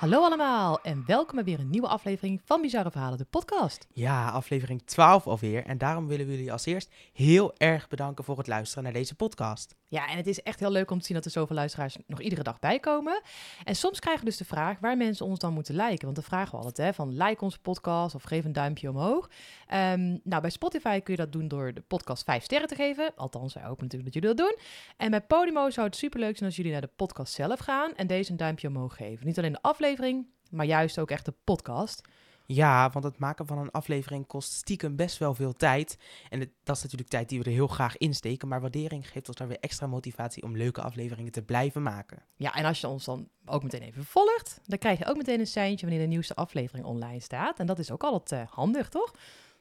Hallo allemaal en welkom bij weer een nieuwe aflevering van Bizarre Verhalen, de podcast. Ja, aflevering 12 alweer. En daarom willen we jullie als eerst heel erg bedanken voor het luisteren naar deze podcast. Ja, en het is echt heel leuk om te zien dat er zoveel luisteraars nog iedere dag bijkomen. En soms krijgen we dus de vraag waar mensen ons dan moeten liken. Want dan vragen we altijd, hè, van like onze podcast of geef een duimpje omhoog. Ehm, nou, bij Spotify kun je dat doen door de podcast 5 sterren te geven. Althans, wij hopen natuurlijk dat jullie dat doen. En bij Podimo zou het superleuk zijn als jullie naar de podcast zelf gaan en deze een duimpje omhoog geven. Niet alleen de aflevering, maar juist ook echt de podcast. Ja, want het maken van een aflevering kost stiekem best wel veel tijd. En het- dat is natuurlijk tijd die we er heel graag insteken. Maar waardering geeft ons daar weer extra motivatie om leuke afleveringen te blijven maken. Ja, en als je ons dan ook meteen even volgt, dan krijg je ook meteen een seintje wanneer de nieuwste aflevering online staat. En dat is ook altijd eh, handig, toch?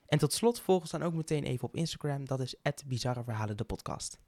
En tot slot volg ons dan ook meteen even op Instagram. Dat is Bizarre Verhalen, de podcast.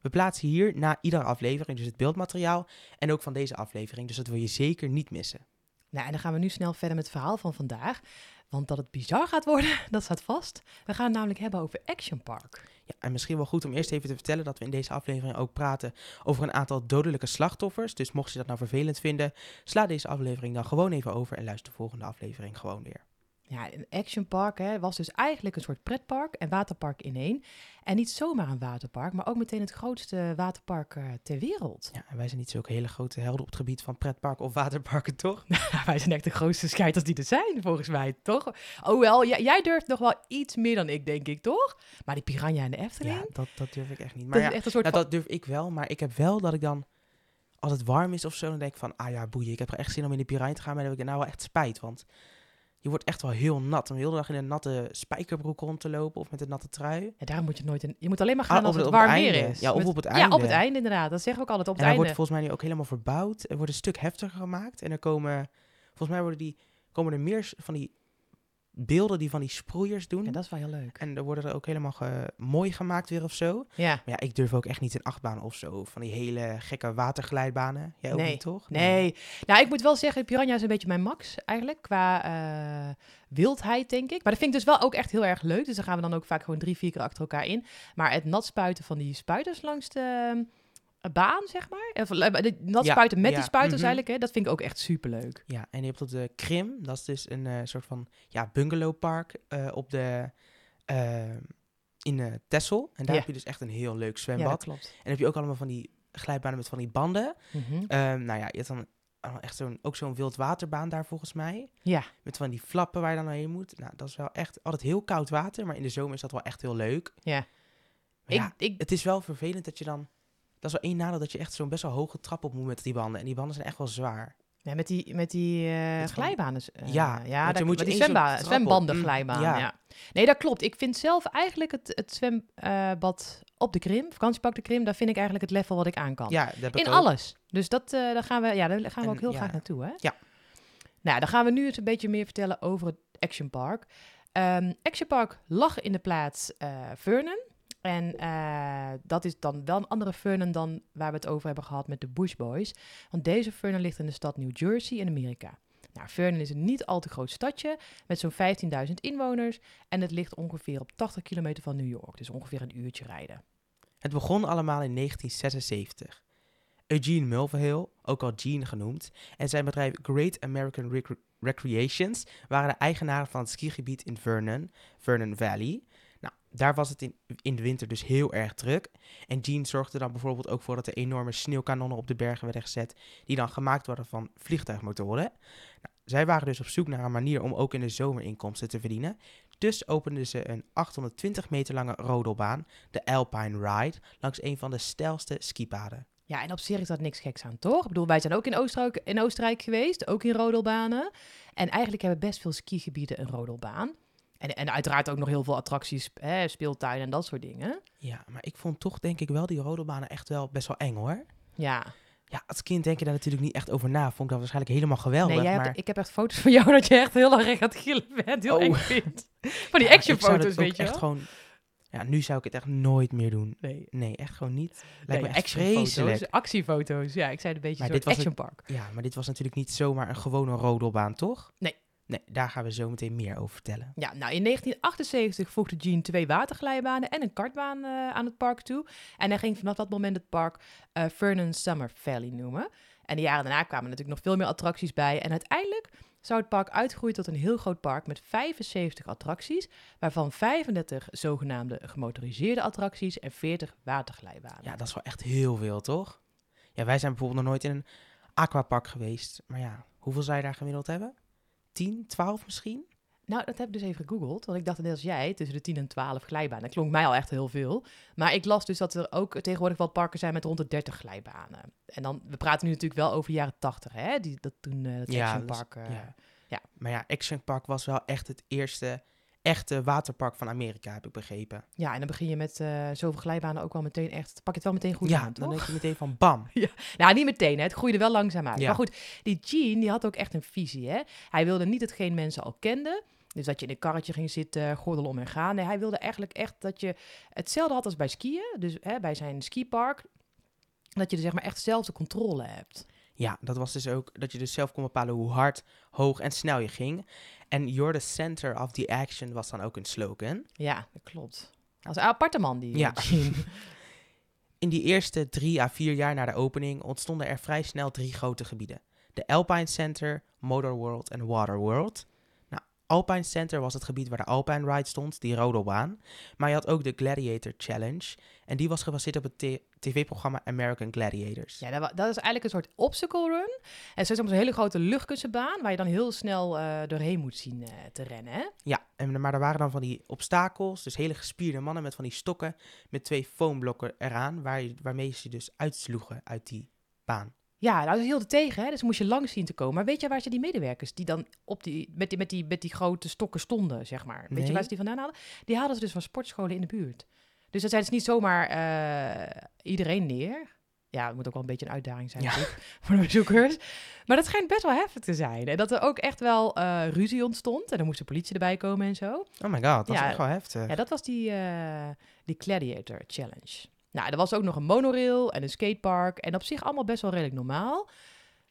We plaatsen hier na iedere aflevering dus het beeldmateriaal. En ook van deze aflevering. Dus dat wil je zeker niet missen. Nou, en dan gaan we nu snel verder met het verhaal van vandaag. Want dat het bizar gaat worden, dat staat vast. We gaan het namelijk hebben over Action Park. Ja, en misschien wel goed om eerst even te vertellen dat we in deze aflevering ook praten over een aantal dodelijke slachtoffers. Dus mocht je dat nou vervelend vinden, sla deze aflevering dan gewoon even over en luister de volgende aflevering gewoon weer. Ja, een Action Park hè, was dus eigenlijk een soort pretpark en waterpark in één. En niet zomaar een waterpark, maar ook meteen het grootste waterpark eh, ter wereld. Ja, en wij zijn niet zulke hele grote helden op het gebied van pretparken of waterparken, toch? Wij zijn echt de grootste scheiters die er zijn, volgens mij, toch? Oh wel, jij, durft nog wel iets meer dan ik, denk ik, toch? Maar die piranha en de Efteling, Ja, dat, dat durf ik echt niet. dat Maar is ja, echt een soort nou, van... dat durf ik wel, maar ik heb wel dat ik dan, als het warm is of zo, dan denk ik van, ah ja, boeien, ik heb er echt zin om in de piranha te gaan, maar dan heb ik er nou wel echt spijt, want je wordt echt wel heel nat. Om de hele dag in een natte spijkerbroek rond te lopen of met een natte trui. Ja, daar moet je nooit in... Je moet alleen maar gaan Ah, als op het het- warm weer einde. is. Ja, of Met- op het Ja, op het einde. einde inderdaad. Dat zeggen we ook altijd, op en het einde. wordt volgens mij nu ook helemaal verbouwd. Er wordt een stuk heftiger gemaakt. En er komen, volgens mij worden die, komen er meer van die beelden die van die sproeiers doen. Ja, dat is wel heel leuk. En er worden er ook helemaal ge- mooi gemaakt weer of zo. Ja. Maar ja, ik durf ook echt niet in achtbaan of zo. Van die hele gekke waterglijbanen. Jij ook Nee. niet, toch? Nee. Nou, ik moet wel zeggen, Piranha is een beetje mijn max eigenlijk, qua eh, wildheid, denk ik. Maar dat vind ik dus wel ook echt heel erg leuk. Dus dan gaan we dan ook vaak gewoon drie, vier keer achter elkaar in. Maar het nat spuiten van die spuiters langs de baan, zeg maar. Eh, de nat Ja, spuiten met ja, die spuiters mhm. eigenlijk, hè. Dat vind ik ook echt superleuk. Ja, en je hebt op de Krim, dat is dus een eh, soort van ja, bungalowpark eh, op de, eh, in Texel. En daar Ja. heb je dus echt een heel leuk zwembad. dat klopt. En dan heb je ook allemaal van die glijbanen met van die banden. Mhm. Ehm, nou ja, je hebt dan echt zo'n, ook zo'n wildwaterbaan daar volgens mij. Ja. Met van die flappen waar je dan heen moet. Nou, dat is wel echt altijd heel koud water. Maar in de zomer is dat wel echt heel leuk. Ja. Maar ja, Ik, ik, het is wel vervelend dat je dan... Dat is wel één nadeel dat je echt zo'n best wel hoge trap op moet met die banden. En die banden zijn echt wel zwaar. ja, met die, met die eh, glijbanen. eh, Ja, ja daar, je moet je die zwemba- zwembanden Mm, glijbaan. ja. Ja. Nee, dat klopt. Ik vind zelf eigenlijk het, het zwembad op de Krim, vakantiepak de Krim, daar vind ik eigenlijk het level wat ik aan kan. Ja, dat heb ik In ook. alles. Dus dat, eh daar gaan we, ja, daar gaan we En, ook heel ja. graag naartoe, hè? Ja. Nou, dan gaan we nu eens een beetje meer vertellen over het Action Park. Ehm, Action Park lag in de plaats Vernon. En eh, dat is dan wel een andere Vernon dan waar we het over hebben gehad met de Bush Boys. Want deze Vernon ligt in de stad New Jersey in Amerika. Nou, Vernon is een niet al te groot stadje met zo'n 15.000 inwoners. En het ligt ongeveer op 80 kilometer van New York. Dus ongeveer een uurtje rijden. Het begon allemaal in 1976. Eugene Mulvihill, ook al Gene genoemd, en zijn bedrijf Great American Recre- Recreations waren de eigenaren van het skigebied in Vernon, Vernon Valley. Daar was het in, in de winter dus heel erg druk. En Gene zorgde dan bijvoorbeeld ook voor dat er enorme sneeuwkanonnen op de bergen werden gezet, die dan gemaakt worden van vliegtuigmotoren. Nou, zij waren dus op zoek naar een manier om ook in de zomer inkomsten te verdienen. Dus openden ze een 820 meter lange rodelbaan, de Alpine Ride, langs een van de steilste skipaden. Ja, en op zich is dat niks geks aan, toch? Ik bedoel, wij zijn ook in Oostenrijk, in Oostenrijk geweest, ook in rodelbanen. En eigenlijk hebben best veel skigebieden een rodelbaan. En, en uiteraard ook nog heel veel attracties, hè, speeltuinen en dat soort dingen. Ja, maar ik vond toch denk ik wel die rodelbanen echt wel best wel eng hoor. Ja, Ja, als kind denk je daar natuurlijk niet echt over na. Vond ik dat waarschijnlijk helemaal geweldig. nee, jij maar hebt, ik heb echt foto's van jou dat je echt heel erg aan het gillen bent. Heel Oh. eng vindt. Van die Ja, zou dat weet je echt gewoon. Ja, nu zou ik het echt nooit meer doen. Nee, Nee, echt gewoon niet. Lijkt nee me vreselijk. actiefoto's. Ja, ik zei het een beetje Maar zo, dit was Action Park. Ja, maar dit was natuurlijk niet zomaar een gewone rodelbaan, toch? Nee. Nee, daar gaan we zo meteen meer over vertellen. Ja, nou in 1978 voegde Gene twee waterglijbanen en een kartbaan eh, aan het park toe. En hij ging vanaf dat moment het park eh Vernon Summer Valley noemen. En de jaren daarna kwamen natuurlijk nog veel meer attracties bij. En uiteindelijk zou het park uitgroeien tot een heel groot park met 75 attracties, waarvan 35 zogenaamde gemotoriseerde attracties en 40 waterglijbanen. Ja, dat is wel echt heel veel, toch? Ja, wij zijn bijvoorbeeld nog nooit in een aquapark geweest. Maar ja, hoeveel zou je daar gemiddeld hebben? 10, 12 misschien? Nou, dat heb ik dus even gegoogeld, want ik dacht net als jij, tussen de 10 en 12 glijbanen. Dat klonk mij al echt heel veel. Maar ik las dus dat er ook tegenwoordig wel parken zijn met rond de 30 glijbanen. En dan, we praten nu natuurlijk wel over de jaren 80, hè? Die, dat toen uh, het Ja, Action Park... eh, ja. ja. Maar ja, Action Park was wel echt het eerste echte waterpark van Amerika, heb ik begrepen. Ja, en dan begin je met eh, zoveel glijbanen ook wel meteen echt... Pak je het wel meteen goed ja, aan, dan toch? denk je meteen van bam. Nou, niet meteen, hè. het groeide wel langzaam uit. Ja. Maar goed, die Gene die had ook echt een visie. Hè? Hij wilde niet hetgeen mensen al kenden. Dus dat je in een karretje ging zitten, gordel om en gaan. Nee, hij wilde eigenlijk echt dat je hetzelfde had als bij skiën. Dus hè, bij zijn skipark. Dat je er zeg maar echt zelf de controle hebt. Ja, dat was dus ook dat je dus zelf kon bepalen hoe hard, hoog en snel je ging. En you're the center of the action was dan ook een slogan. Ja, dat klopt. Dat is een aparte man, die Ja. In die eerste drie à vier jaar na de opening ontstonden er vrij snel drie grote gebieden. De Alpine Center, Motor World en Water World. Alpine Center was het gebied waar de Alpine Ride stond, die rodelbaan. Maar je had ook de Gladiator Challenge. En die was gebaseerd op het tv-programma American Gladiators. Ja, dat, dat is eigenlijk een soort obstacle run. En zo is het een hele grote luchtkussenbaan waar je dan heel snel eh, doorheen moet zien eh, te rennen. Hè? Ja, en, maar er waren dan van die obstakels, dus hele gespierde mannen met van die stokken met twee foamblokken eraan, waar waarmee ze dus uitsloegen uit die baan. Ja, nou, dat heel de tegen, hè? dus moest je langs zien te komen. Maar weet je waar ze die medewerkers die dan op die, met, die, met, die, met die grote stokken stonden, zeg maar. Weet je waar ze die vandaan hadden? Die hadden ze dus van sportscholen in de buurt. Dus dat zijn dus niet zomaar eh, iedereen neer. Ja, het moet ook wel een beetje een uitdaging zijn Ja. voor de bezoekers. Maar dat schijnt best wel heftig te zijn. En dat er ook echt wel eh, ruzie ontstond. En dan moest de politie erbij komen en zo. Oh my god, dat Ja, is echt wel heftig. Ja, dat was die, eh, die Gladiator Challenge. Nou, er was ook nog een monorail en een skatepark. En op zich allemaal best wel redelijk normaal.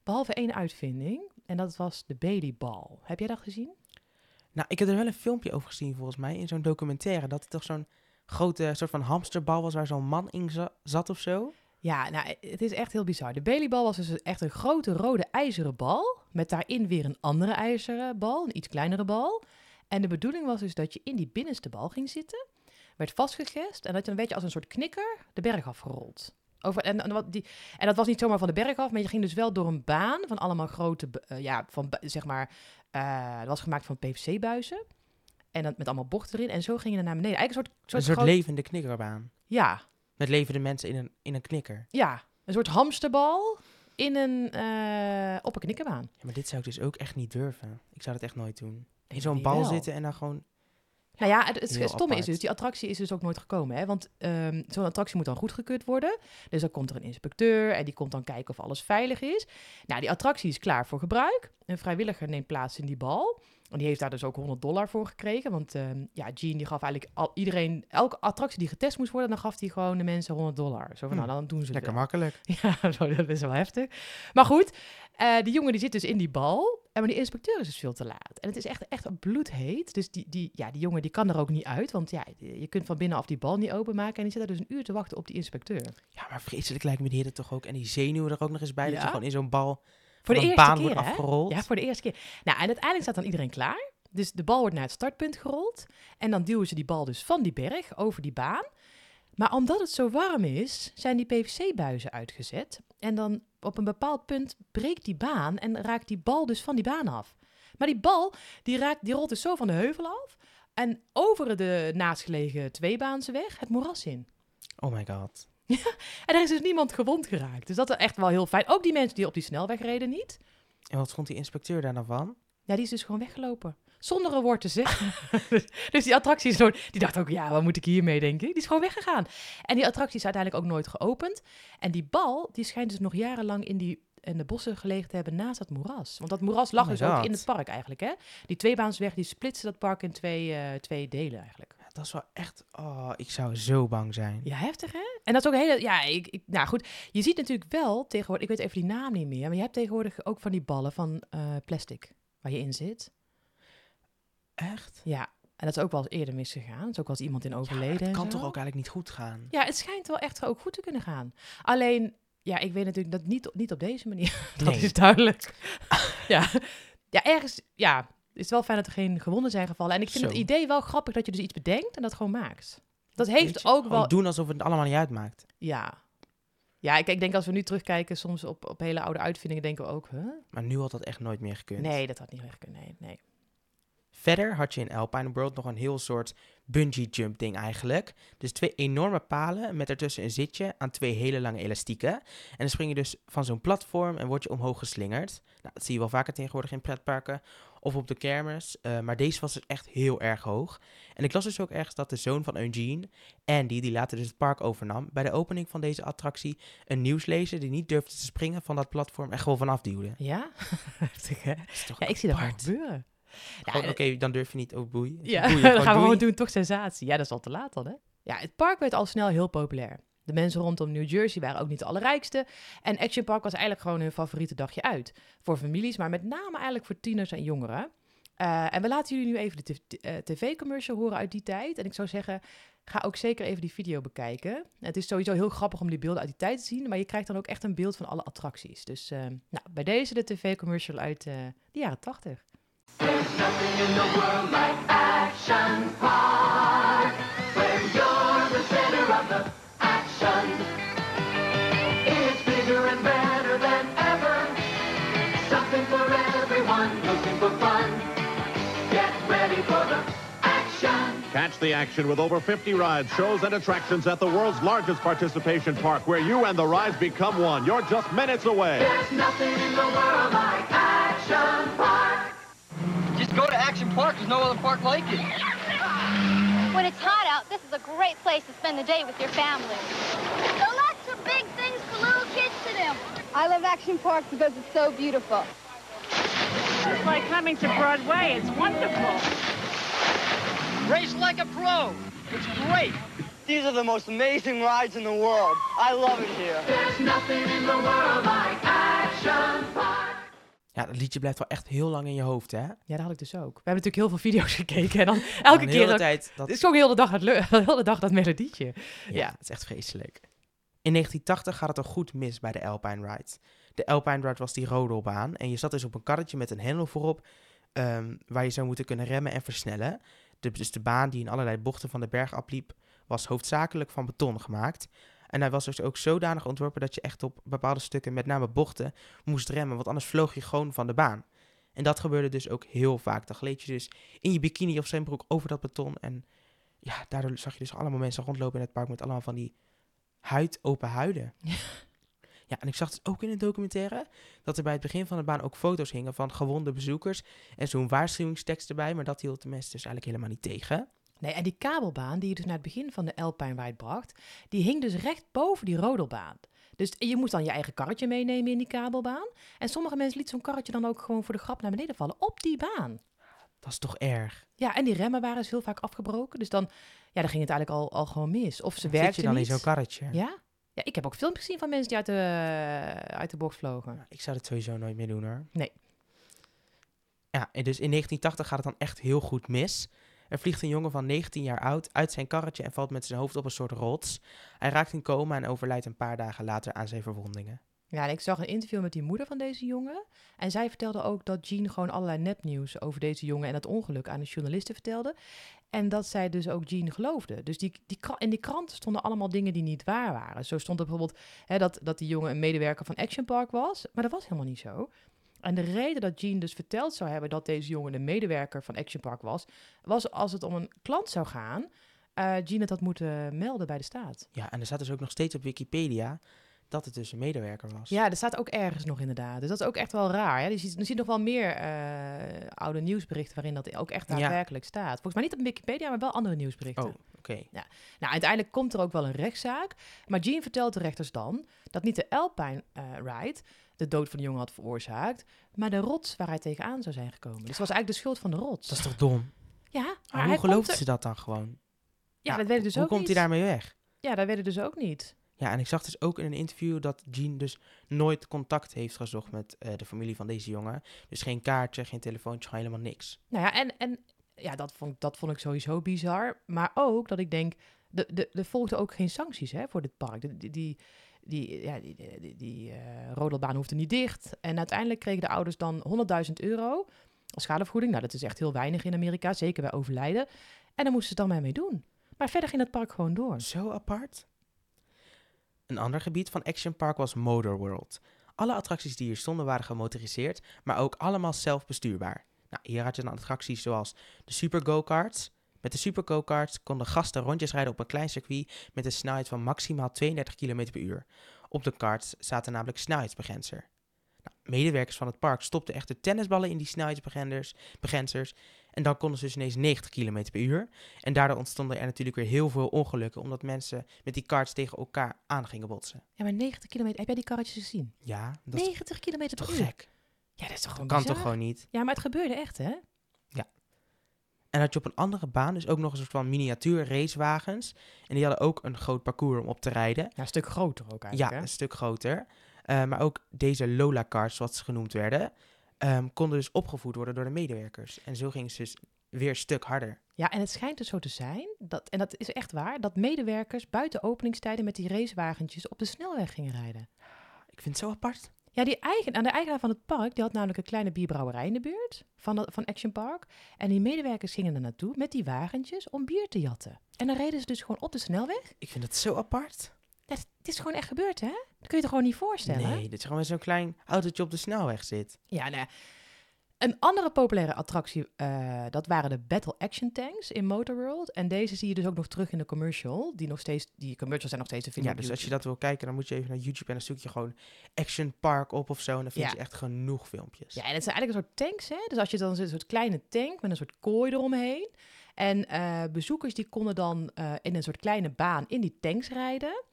Behalve één uitvinding. En dat was de Bailey Ball. Heb jij dat gezien? Nou, ik heb er wel een filmpje over gezien volgens mij, in zo'n documentaire, dat het toch zo'n grote soort van hamsterbal was waar zo'n man in za- zat of zo. Ja, nou, het is echt heel bizar. De Bailey Ball was dus echt een grote rode ijzeren bal. Met daarin weer een andere ijzeren bal, een iets kleinere bal. En de bedoeling was dus dat je in die binnenste bal ging zitten. Werd vastgegest en dat je een beetje als een soort knikker de berg afgerold. Over, en, en, wat die, en dat was niet zomaar van de berg af, maar je ging dus wel door een baan van allemaal grote, eh, ja, van zeg maar, eh dat was gemaakt van PVC-buizen. En dat met allemaal bochten erin. En zo ging je dan naar beneden. Eigenlijk een soort, soort, een soort groot- levende knikkerbaan. Ja, Met levende mensen in een, in een knikker. ja, een soort hamsterbal in een, eh, op een knikkerbaan. Ja, maar dit zou ik dus ook echt niet durven. Ik zou dat echt nooit doen. In zo'n bal wel? zitten en dan gewoon... Nou ja, het, het stomme is dus, die attractie is dus ook nooit gekomen. Hè? Want ehm, zo'n attractie moet dan goedgekeurd worden. Dus dan komt er een inspecteur en die komt dan kijken of alles veilig is. Nou, die attractie is klaar voor gebruik. Een vrijwilliger neemt plaats in die bal. En die heeft daar dus ook 100 dollar voor gekregen. Want ehm, ja, Gene die gaf eigenlijk al iedereen, elke attractie die getest moest worden, dan gaf hij gewoon de mensen 100 dollar. Zo van, Hm, nou, dan doen ze het Lekker wel. makkelijk. Ja, zo, dat is wel heftig. Maar goed, eh die jongen die zit dus in die bal. En maar die inspecteur is dus veel te laat. En het is echt, echt bloedheet. Dus die, die, ja, die jongen die kan er ook niet uit. Want ja, je kunt van binnenaf die bal niet openmaken. En die zit daar dus een uur te wachten op die inspecteur. Ja, maar vreselijk lijkt me die hitte toch ook. En die zenuwen er ook nog eens bij. Dat Ja. je gewoon in zo'n bal Voor de eerste keer, afgerold. Ja, voor de eerste keer. Nou, en uiteindelijk staat dan iedereen klaar. Dus de bal wordt naar het startpunt gerold. En dan duwen ze die bal dus van die berg over die baan. Maar omdat het zo warm is, zijn die PVC-buizen uitgezet. En dan op een bepaald punt breekt die baan en raakt die bal dus van die baan af. Maar die bal, die, raakt, die rolt dus zo van de heuvel af. En over de naastgelegen tweebaanse weg het moeras in. Oh my god. En er is dus niemand gewond geraakt. Dus dat is echt wel heel fijn. Ook die mensen die op die snelweg reden niet. En wat vond die inspecteur daar dan van? Ja, die is dus gewoon weggelopen. Zonder een woord te zeggen. dus die attractie is. Die dacht ook, ja, wat moet ik hiermee, denk ik? Die is gewoon weggegaan. En die attractie is uiteindelijk ook nooit geopend. En die bal, die schijnt dus nog jarenlang in, die, in de bossen gelegen te hebben naast dat moeras. Want dat moeras lag Oh dus ook in het park eigenlijk, hè? Die tweebaansweg, die splitste dat park in twee, eh, twee delen eigenlijk. Dat is wel echt... Oh, ik zou zo bang zijn. Ja, heftig, hè? En dat is ook een hele... Ja, ik, ik, nou goed. Je ziet natuurlijk wel tegenwoordig... Ik weet even die naam niet meer. Maar je hebt tegenwoordig ook van die ballen van eh, plastic waar je in zit. Echt? Ja, en dat is ook wel eens eerder misgegaan. Er is ook wel eens iemand in overleden. dat en kan toch ook eigenlijk niet goed gaan? Ja, het schijnt wel echt ook goed te kunnen gaan. Alleen, Ja, ik weet natuurlijk dat niet, niet op deze manier. dat Nee. is duidelijk. ja. ja, ergens, ja, het is wel fijn dat er geen gewonden zijn gevallen. En ik vind Zo. het idee wel grappig dat je dus iets bedenkt en dat gewoon maakt. Dat heeft ook wel, doen alsof het allemaal niet uitmaakt. ja. Ja, ik, ik denk als we nu terugkijken soms op, op hele oude uitvindingen, denken we ook, huh? Maar nu had dat echt nooit meer gekund. Nee, dat had niet weg kunnen. Nee, nee. Verder had je in Alpine World nog een heel soort bungee jump ding eigenlijk. Dus twee enorme palen met ertussen een zitje aan twee hele lange elastieken. En dan spring je dus van zo'n platform en word je omhoog geslingerd. Nou, dat zie je wel vaker tegenwoordig in pretparken of op de kermis. eh, maar deze was dus echt heel erg hoog. En ik las dus ook ergens dat de zoon van Eugene, Andy, die later dus het park overnam, bij de opening van deze attractie een nieuwslezer die niet durfde te springen van dat platform en gewoon vanaf duwde. Ja? Heftig, hè? Ja, ik zie dat apart? gebeuren. Ja, Gewoon, Oké, dan durf je niet. Oh, boei. Ja, Boeien, dat gewoon gaan we gewoon doen. Toch sensatie. Ja, dat is al te laat dan, hè? Ja, het park werd al snel heel populair. De mensen rondom New Jersey waren ook niet de allerrijkste. En Action Park was eigenlijk gewoon hun favoriete dagje uit. Voor families, maar met name eigenlijk voor tieners en jongeren. Eh, en we laten jullie nu even de eh, tv-commercial horen uit die tijd. En ik zou zeggen, ga ook zeker even die video bekijken. Het is sowieso heel grappig om die beelden uit die tijd te zien. Maar je krijgt dan ook echt een beeld van alle attracties. Dus eh, nou, bij deze de tv-commercial uit eh, de jaren 80. Nothing in the world like Action Park, looking for fun. Get ready for the action. Catch the action with over 50 rides, shows, and attractions at the world's largest participation park, where you and the rides become one. You're just minutes away. There's nothing in the world like Action Park. Just go to Action Park. There's no other park like it. When it's hot out, this is a great place to spend the day with your family. There are lots of big things for little kids to do. I love Action Park because it's so beautiful. It's like coming to Broadway. It's wonderful. Race like a pro. It's great. These are the most amazing rides in the world. I love it here. There's nothing in the world like Action Park. Ja, dat liedje blijft wel echt heel lang in je hoofd, hè? Ja, dat had ik dus ook. We hebben natuurlijk heel veel video's gekeken. En dan elke keer... tijd. Dat, Het is ook heel de dag dat, heel de dag dat melodietje. ja, ja. het is echt vreselijk. In 1980 gaat het al goed mis bij de Alpine Ride. De Alpine was die rodelbaan. En je zat dus op een karretje met een hendel voorop. ehm, waar je zou moeten kunnen remmen en versnellen. Dus de baan die in allerlei bochten van de berg apliep, was hoofdzakelijk van beton gemaakt. En hij was dus ook zodanig ontworpen dat je echt op bepaalde stukken, met name bochten, moest remmen. Want anders vloog je gewoon van de baan. En dat gebeurde dus ook heel vaak. Dan gleed je dus in je bikini of zwembroek over dat beton. En ja, daardoor zag je dus allemaal mensen rondlopen in het park met allemaal van die huid, open huiden. Ja. Ja, en ik zag dus ook in een documentaire dat er bij het begin van de baan ook foto's hingen van gewonde bezoekers. En zo'n waarschuwingstekst erbij, maar dat hield de mensen dus eigenlijk helemaal niet tegen. Nee, en die kabelbaan die je dus naar het begin van de Alpine bracht, die hing dus recht boven die rodelbaan. Dus je moest dan je eigen karretje meenemen in die kabelbaan. En sommige mensen lieten zo'n karretje dan ook gewoon voor de grap naar beneden vallen op die baan. Dat is toch erg. Ja, en die remmen waren dus heel vaak afgebroken. Dus dan, ja, dan ging het eigenlijk al, al gewoon mis. Of ze Dan zit werkten je dan niet. in zo'n karretje. Ja? Ja, ik heb ook filmpjes gezien van mensen die uit de, uit de bocht vlogen. Nou, Ik zou het sowieso nooit meer doen hoor. Nee. Ja, en dus in 1980 gaat het dan echt heel goed mis. Er vliegt een jongen van 19 jaar oud uit zijn karretje en valt met zijn hoofd op een soort rots. Hij raakt in coma en overlijdt een paar dagen later aan zijn verwondingen. Ja, ik zag een interview met die moeder van deze jongen. En zij vertelde ook dat Jean gewoon allerlei nepnieuws over deze jongen en het ongeluk aan de journalisten vertelde. En dat zij dus ook Jean geloofde. Dus die, die, in die kranten stonden allemaal dingen die niet waar waren. Zo stond bijvoorbeeld hè, dat, dat die jongen een medewerker van Action Park was. Maar dat was helemaal niet zo. En de reden dat Jean dus verteld zou hebben dat deze jongen een medewerker van Action Park was, was als het om een klant zou gaan, eh Jean had moeten melden bij de staat. Ja, en er staat dus ook nog steeds op Wikipedia dat het dus een medewerker was. Ja, er staat ook ergens nog inderdaad. Dus dat is ook echt wel raar. Hè? Je, ziet, je ziet nog wel meer eh, oude nieuwsberichten waarin dat ook echt Ja. daadwerkelijk staat. Volgens mij niet op Wikipedia, maar wel andere nieuwsberichten. Oh, oké. Nou, uiteindelijk komt er ook wel een rechtszaak. Maar Jean vertelt de rechters dan dat niet de Alpine eh, Ride de dood van de jongen had veroorzaakt, maar de rots waar hij tegenaan zou zijn gekomen. Dus het was eigenlijk de schuld van de rots. Dat is toch dom? ja, maar hoe geloofden komt er- ze dat dan gewoon? Ja, dat weet ik dus hoe ook komt niet. hij daarmee weg? Ja, dat weet ik dus ook niet. Ja, en ik zag dus ook in een interview dat Jean dus nooit contact heeft gezocht met eh, de familie van deze jongen. Dus geen kaartje, geen telefoontje, gewoon helemaal niks. Nou ja, en, en ja, dat vond, dat vond ik sowieso bizar. Maar ook dat ik denk, de- de- er volgden ook geen sancties hè, voor dit park. De- die, die, die, ja, die, die, eh, rodelbaan hoefde niet dicht. En uiteindelijk kregen de ouders dan 100.000 euro als schadevergoeding. Nou, dat is echt heel weinig in Amerika, zeker bij overlijden. En daar moesten ze dan maar mee doen. Maar verder ging het park gewoon door. Zo apart. Een ander gebied van Action Park was Motor World. Alle attracties die hier stonden waren gemotoriseerd, maar ook allemaal zelfbestuurbaar. Nou, hier had je dan attracties zoals de Super Go-karts. Met de Super Go-karts konden gasten rondjes rijden op een klein circuit met een snelheid van maximaal 32 km per uur. Op de karts zaten namelijk snelheidsbegrenzer. Medewerkers van het park stopten echter tennisballen in die snelheidsbegrenzers begrenzers, en dan konden ze dus ineens 90 km per uur. En daardoor ontstonden er natuurlijk weer heel veel ongelukken, omdat mensen met die karts tegen elkaar aan gingen botsen. Ja, maar 90 kilometer. Heb jij die karretjes gezien? Ja, dat is 90 kilometer per toch uur. gek? Ja, dat is toch Dat gewoon kan bizar? toch gewoon niet? Ja, maar het gebeurde echt, hè? En had je op een andere baan dus ook nog een soort van miniatuur racewagens. En die hadden ook een groot parcours om op te rijden. Ja, een stuk groter ook Ja, eigenlijk, hè? een stuk groter. Eh, maar ook deze Lola-cars, zoals ze genoemd werden, ehm, konden dus opgevoed worden door de medewerkers. En zo gingen ze dus weer een stuk harder. Ja, en het schijnt dus zo te zijn, dat, en dat is echt waar, dat medewerkers buiten openingstijden met die racewagentjes op de snelweg gingen rijden. Ik vind het zo apart. Ja, die eigen, aan de eigenaar van het park, die had namelijk een kleine bierbrouwerij in de buurt van, dat- van Action Park. En die medewerkers gingen er naartoe met die wagentjes om bier te jatten. En dan reden ze dus gewoon op de snelweg. Ik vind het zo apart. Het is gewoon echt gebeurd, hè? Dat kun je je gewoon niet voorstellen? Nee, dat je gewoon met zo'n klein autootje op de snelweg zit. Ja, nou ja. Een andere populaire attractie, eh, dat waren de Battle Action Tanks in Motorworld. En deze zie je dus ook nog terug in de commercial. Die, nog steeds, die commercials zijn nog steeds te vinden Ja, dus als je dat wil kijken, dan moet je even naar YouTube en dan zoek je gewoon Action Park op of zo. En dan vind Ja. je echt genoeg filmpjes. Ja, en het zijn eigenlijk een soort tanks, hè? Dus als je dan zit, een soort kleine tank met een soort kooi eromheen. En eh, bezoekers die konden dan eh, in een soort kleine baan in die tanks rijden.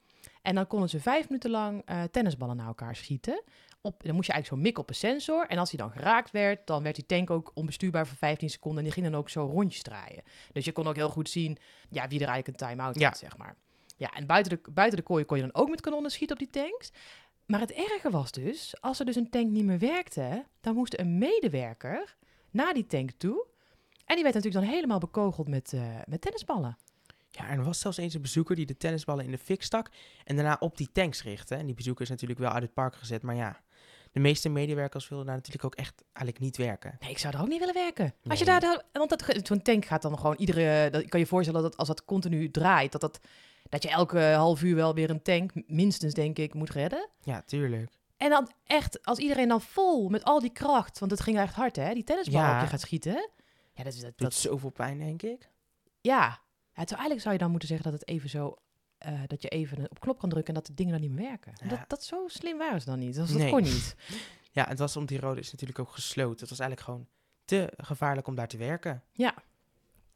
En dan konden ze vijf minuten lang eh, tennisballen naar elkaar schieten. Op, dan moest je eigenlijk zo mikken op een sensor. En als die dan geraakt werd, dan werd die tank ook onbestuurbaar voor 15 seconden. En die ging dan ook zo rondjes draaien. Dus je kon ook heel goed zien ja, wie er eigenlijk een time-out Ja. had, zeg maar. Ja, en buiten de, buiten de kooi kon je dan ook met kanonnen schieten op die tanks. Maar het erge was dus, als er dus een tank niet meer werkte, dan moest een medewerker naar die tank toe. En die werd natuurlijk dan helemaal bekogeld met, eh, met tennisballen. Ja, er was zelfs eens een bezoeker die de tennisballen in de fik stak en daarna op die tanks richtte. En die bezoeker is natuurlijk wel uit het park gezet, maar ja, de meeste medewerkers wilden daar natuurlijk ook echt eigenlijk niet werken. Nee, ik zou er ook niet willen werken. Als je daar, want dat, zo'n tank gaat dan gewoon iedere, dat, kan je voorstellen dat als dat continu draait, dat, dat, dat je elke half uur wel weer een tank, minstens denk ik, moet redden. Ja, tuurlijk. En dan echt, als iedereen dan vol met al die kracht, want het ging echt hard hè, die tennisbal Ja. op je gaat schieten. Ja, dat is dat, Doet dat, zoveel pijn, denk ik. Ja, ja terwijl eigenlijk zou je dan moeten zeggen dat het even zo, eh, dat je even op knop kan drukken en dat de dingen dan niet meer werken. Ja. Dat, dat zo slim waren ze dan niet. Dat, dat Nee. kon niet. Ja, het was om die rode is natuurlijk ook gesloten. Het was eigenlijk gewoon te gevaarlijk om daar te werken. Ja.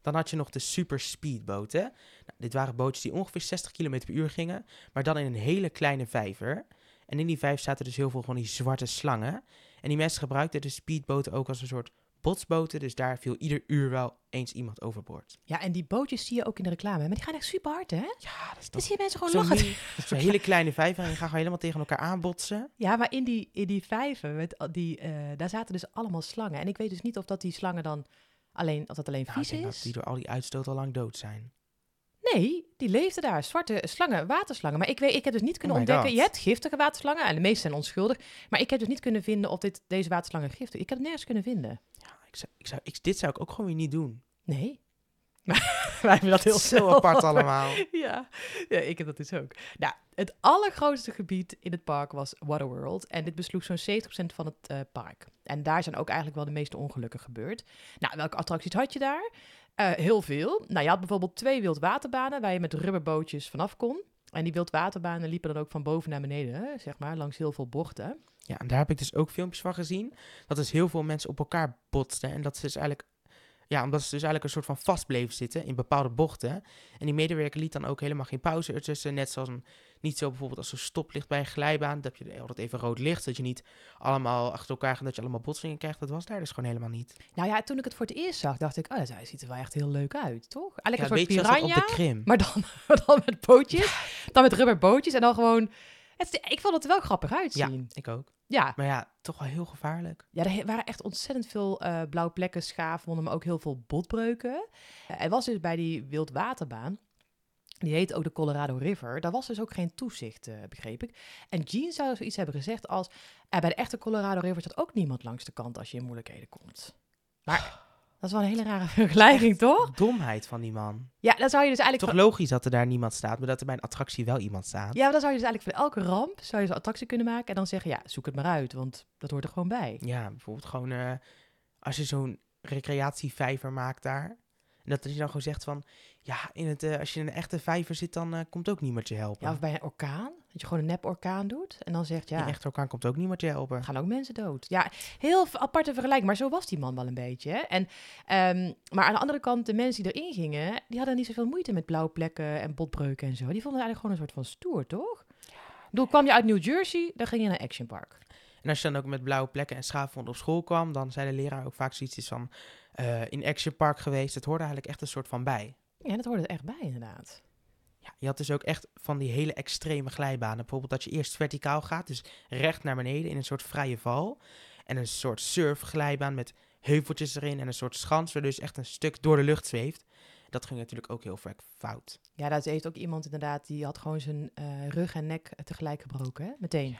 Dan had je nog de super speedboten. Nou, dit waren bootjes die ongeveer 60 km per uur gingen, maar dan in een hele kleine vijver. En in die vijver zaten dus heel veel van die zwarte slangen. En die mensen gebruikten de speedboten ook als een soort botsboten, dus daar viel ieder uur wel eens iemand overboord. Ja, en die bootjes zie je ook in de reclame. Maar die gaan echt super hard, hè? Ja, dat is Dan toch zie je mensen gewoon zo'n lachen. zo'n hele kleine vijver en je gaat gewoon helemaal tegen elkaar aanbotsen. Ja, maar in die, in die vijver, met die, eh, daar zaten dus allemaal slangen. En ik weet dus niet of dat die slangen dan alleen, of dat alleen Nou, ik vies denk is. dat die door al die uitstoot al lang dood zijn. Nee, die leefden daar. Zwarte slangen, waterslangen. Maar ik, weet, ik heb dus niet kunnen Oh ontdekken. God. Je hebt giftige waterslangen en de meeste zijn onschuldig. Maar ik heb dus niet kunnen vinden of dit, deze waterslangen giftig Ik heb het nergens kunnen vinden. Ik zou, ik zou, ik, dit zou ik ook gewoon weer niet doen. Nee. Maar wij hebben dat heel Zo apart allemaal. Ja. ja, ik heb dat dus ook. Nou, het allergrootste gebied in het park was Waterworld. En dit besloeg zo'n 70% van het eh, park. En daar zijn ook eigenlijk wel de meeste ongelukken gebeurd. Nou, welke attracties had je daar? Eh, heel veel. Nou, je had bijvoorbeeld twee wildwaterbanen waar je met rubberbootjes vanaf kon. En die wildwaterbanen liepen dan ook van boven naar beneden, zeg maar, langs heel veel bochten. Ja, en daar heb ik dus ook filmpjes van gezien. Dat dus heel veel mensen op elkaar botsten. En dat ze dus eigenlijk... Ja, omdat ze dus eigenlijk een soort van vast bleven zitten in bepaalde bochten. En die medewerker liet dan ook helemaal geen pauze ertussen. Net zoals een, niet zo bijvoorbeeld als er stoplicht bij een glijbaan. Dat heb je altijd even rood licht. Dat je niet allemaal achter elkaar gaat, dat je allemaal botsingen krijgt. Dat was daar dus gewoon helemaal niet. Nou ja, toen ik het voor het eerst zag, dacht ik, oh, dat ziet er wel echt heel leuk uit, toch? Eigenlijk Ja, een soort piranha. op de Krim. Maar dan, dan met bootjes, dan met rubberbootjes en dan gewoon... Het, ik vond het er wel grappig Ja, uitzien. ik ook. Ja, Maar ja, toch wel heel gevaarlijk. ja er waren echt ontzettend veel eh blauwe plekken, schaafwonden, maar ook heel veel botbreuken. Eh, er was dus bij die wildwaterbaan, Die heet ook de Colorado River. Daar was dus ook geen toezicht, eh, begreep ik. En Gene zou zoiets hebben gezegd als... "Eh, bij de echte Colorado River staat ook niemand langs de kant als je in moeilijkheden komt. Maar dat is wel een hele rare vergelijking, toch? Domheid van die man. Ja, dan zou je dus eigenlijk... Toch logisch dat er daar niemand staat, maar dat er bij een attractie wel iemand staat. Ja, maar dan zou je dus eigenlijk voor elke ramp zou je zo'n attractie kunnen maken en dan zeggen, ja, zoek het maar uit, want dat hoort er gewoon bij. Ja, bijvoorbeeld gewoon eh, als je zo'n recreatievijver maakt daar. En dat je dan gewoon zegt van, ja, in het, eh, als je in een echte vijver zit, dan eh, komt ook niemand je helpen. Ja, of bij een orkaan, dat je gewoon een nep orkaan doet en dan zegt, In ja, een echte orkaan komt ook niemand je helpen. gaan ook mensen dood. Ja, heel aparte vergelijking, maar zo was die man wel een beetje. Hè? En, ehm, maar aan de andere kant, de mensen die erin gingen, die hadden niet zoveel moeite met blauwe plekken en botbreuken en zo. Die vonden het eigenlijk gewoon een soort van stoer, toch? Bedoel, kwam je uit New Jersey, dan ging je naar Action Park. En als je dan ook met blauwe plekken en schaafwond op school kwam, dan zei de leraar ook vaak zoiets van, eh, in Action Park geweest. Het hoorde eigenlijk echt een soort van bij. Ja, dat hoorde er echt bij, inderdaad. Ja, je had dus ook echt van die hele extreme glijbanen. Bijvoorbeeld dat je eerst verticaal gaat, dus recht naar beneden in een soort vrije val. En een soort surfglijbaan met heuveltjes erin en een soort schans, waar dus echt een stuk door de lucht zweeft. Dat ging natuurlijk ook heel vaak fout. Ja, dat heeft ook iemand inderdaad, die had gewoon zijn eh, rug en nek tegelijk gebroken, hè? meteen.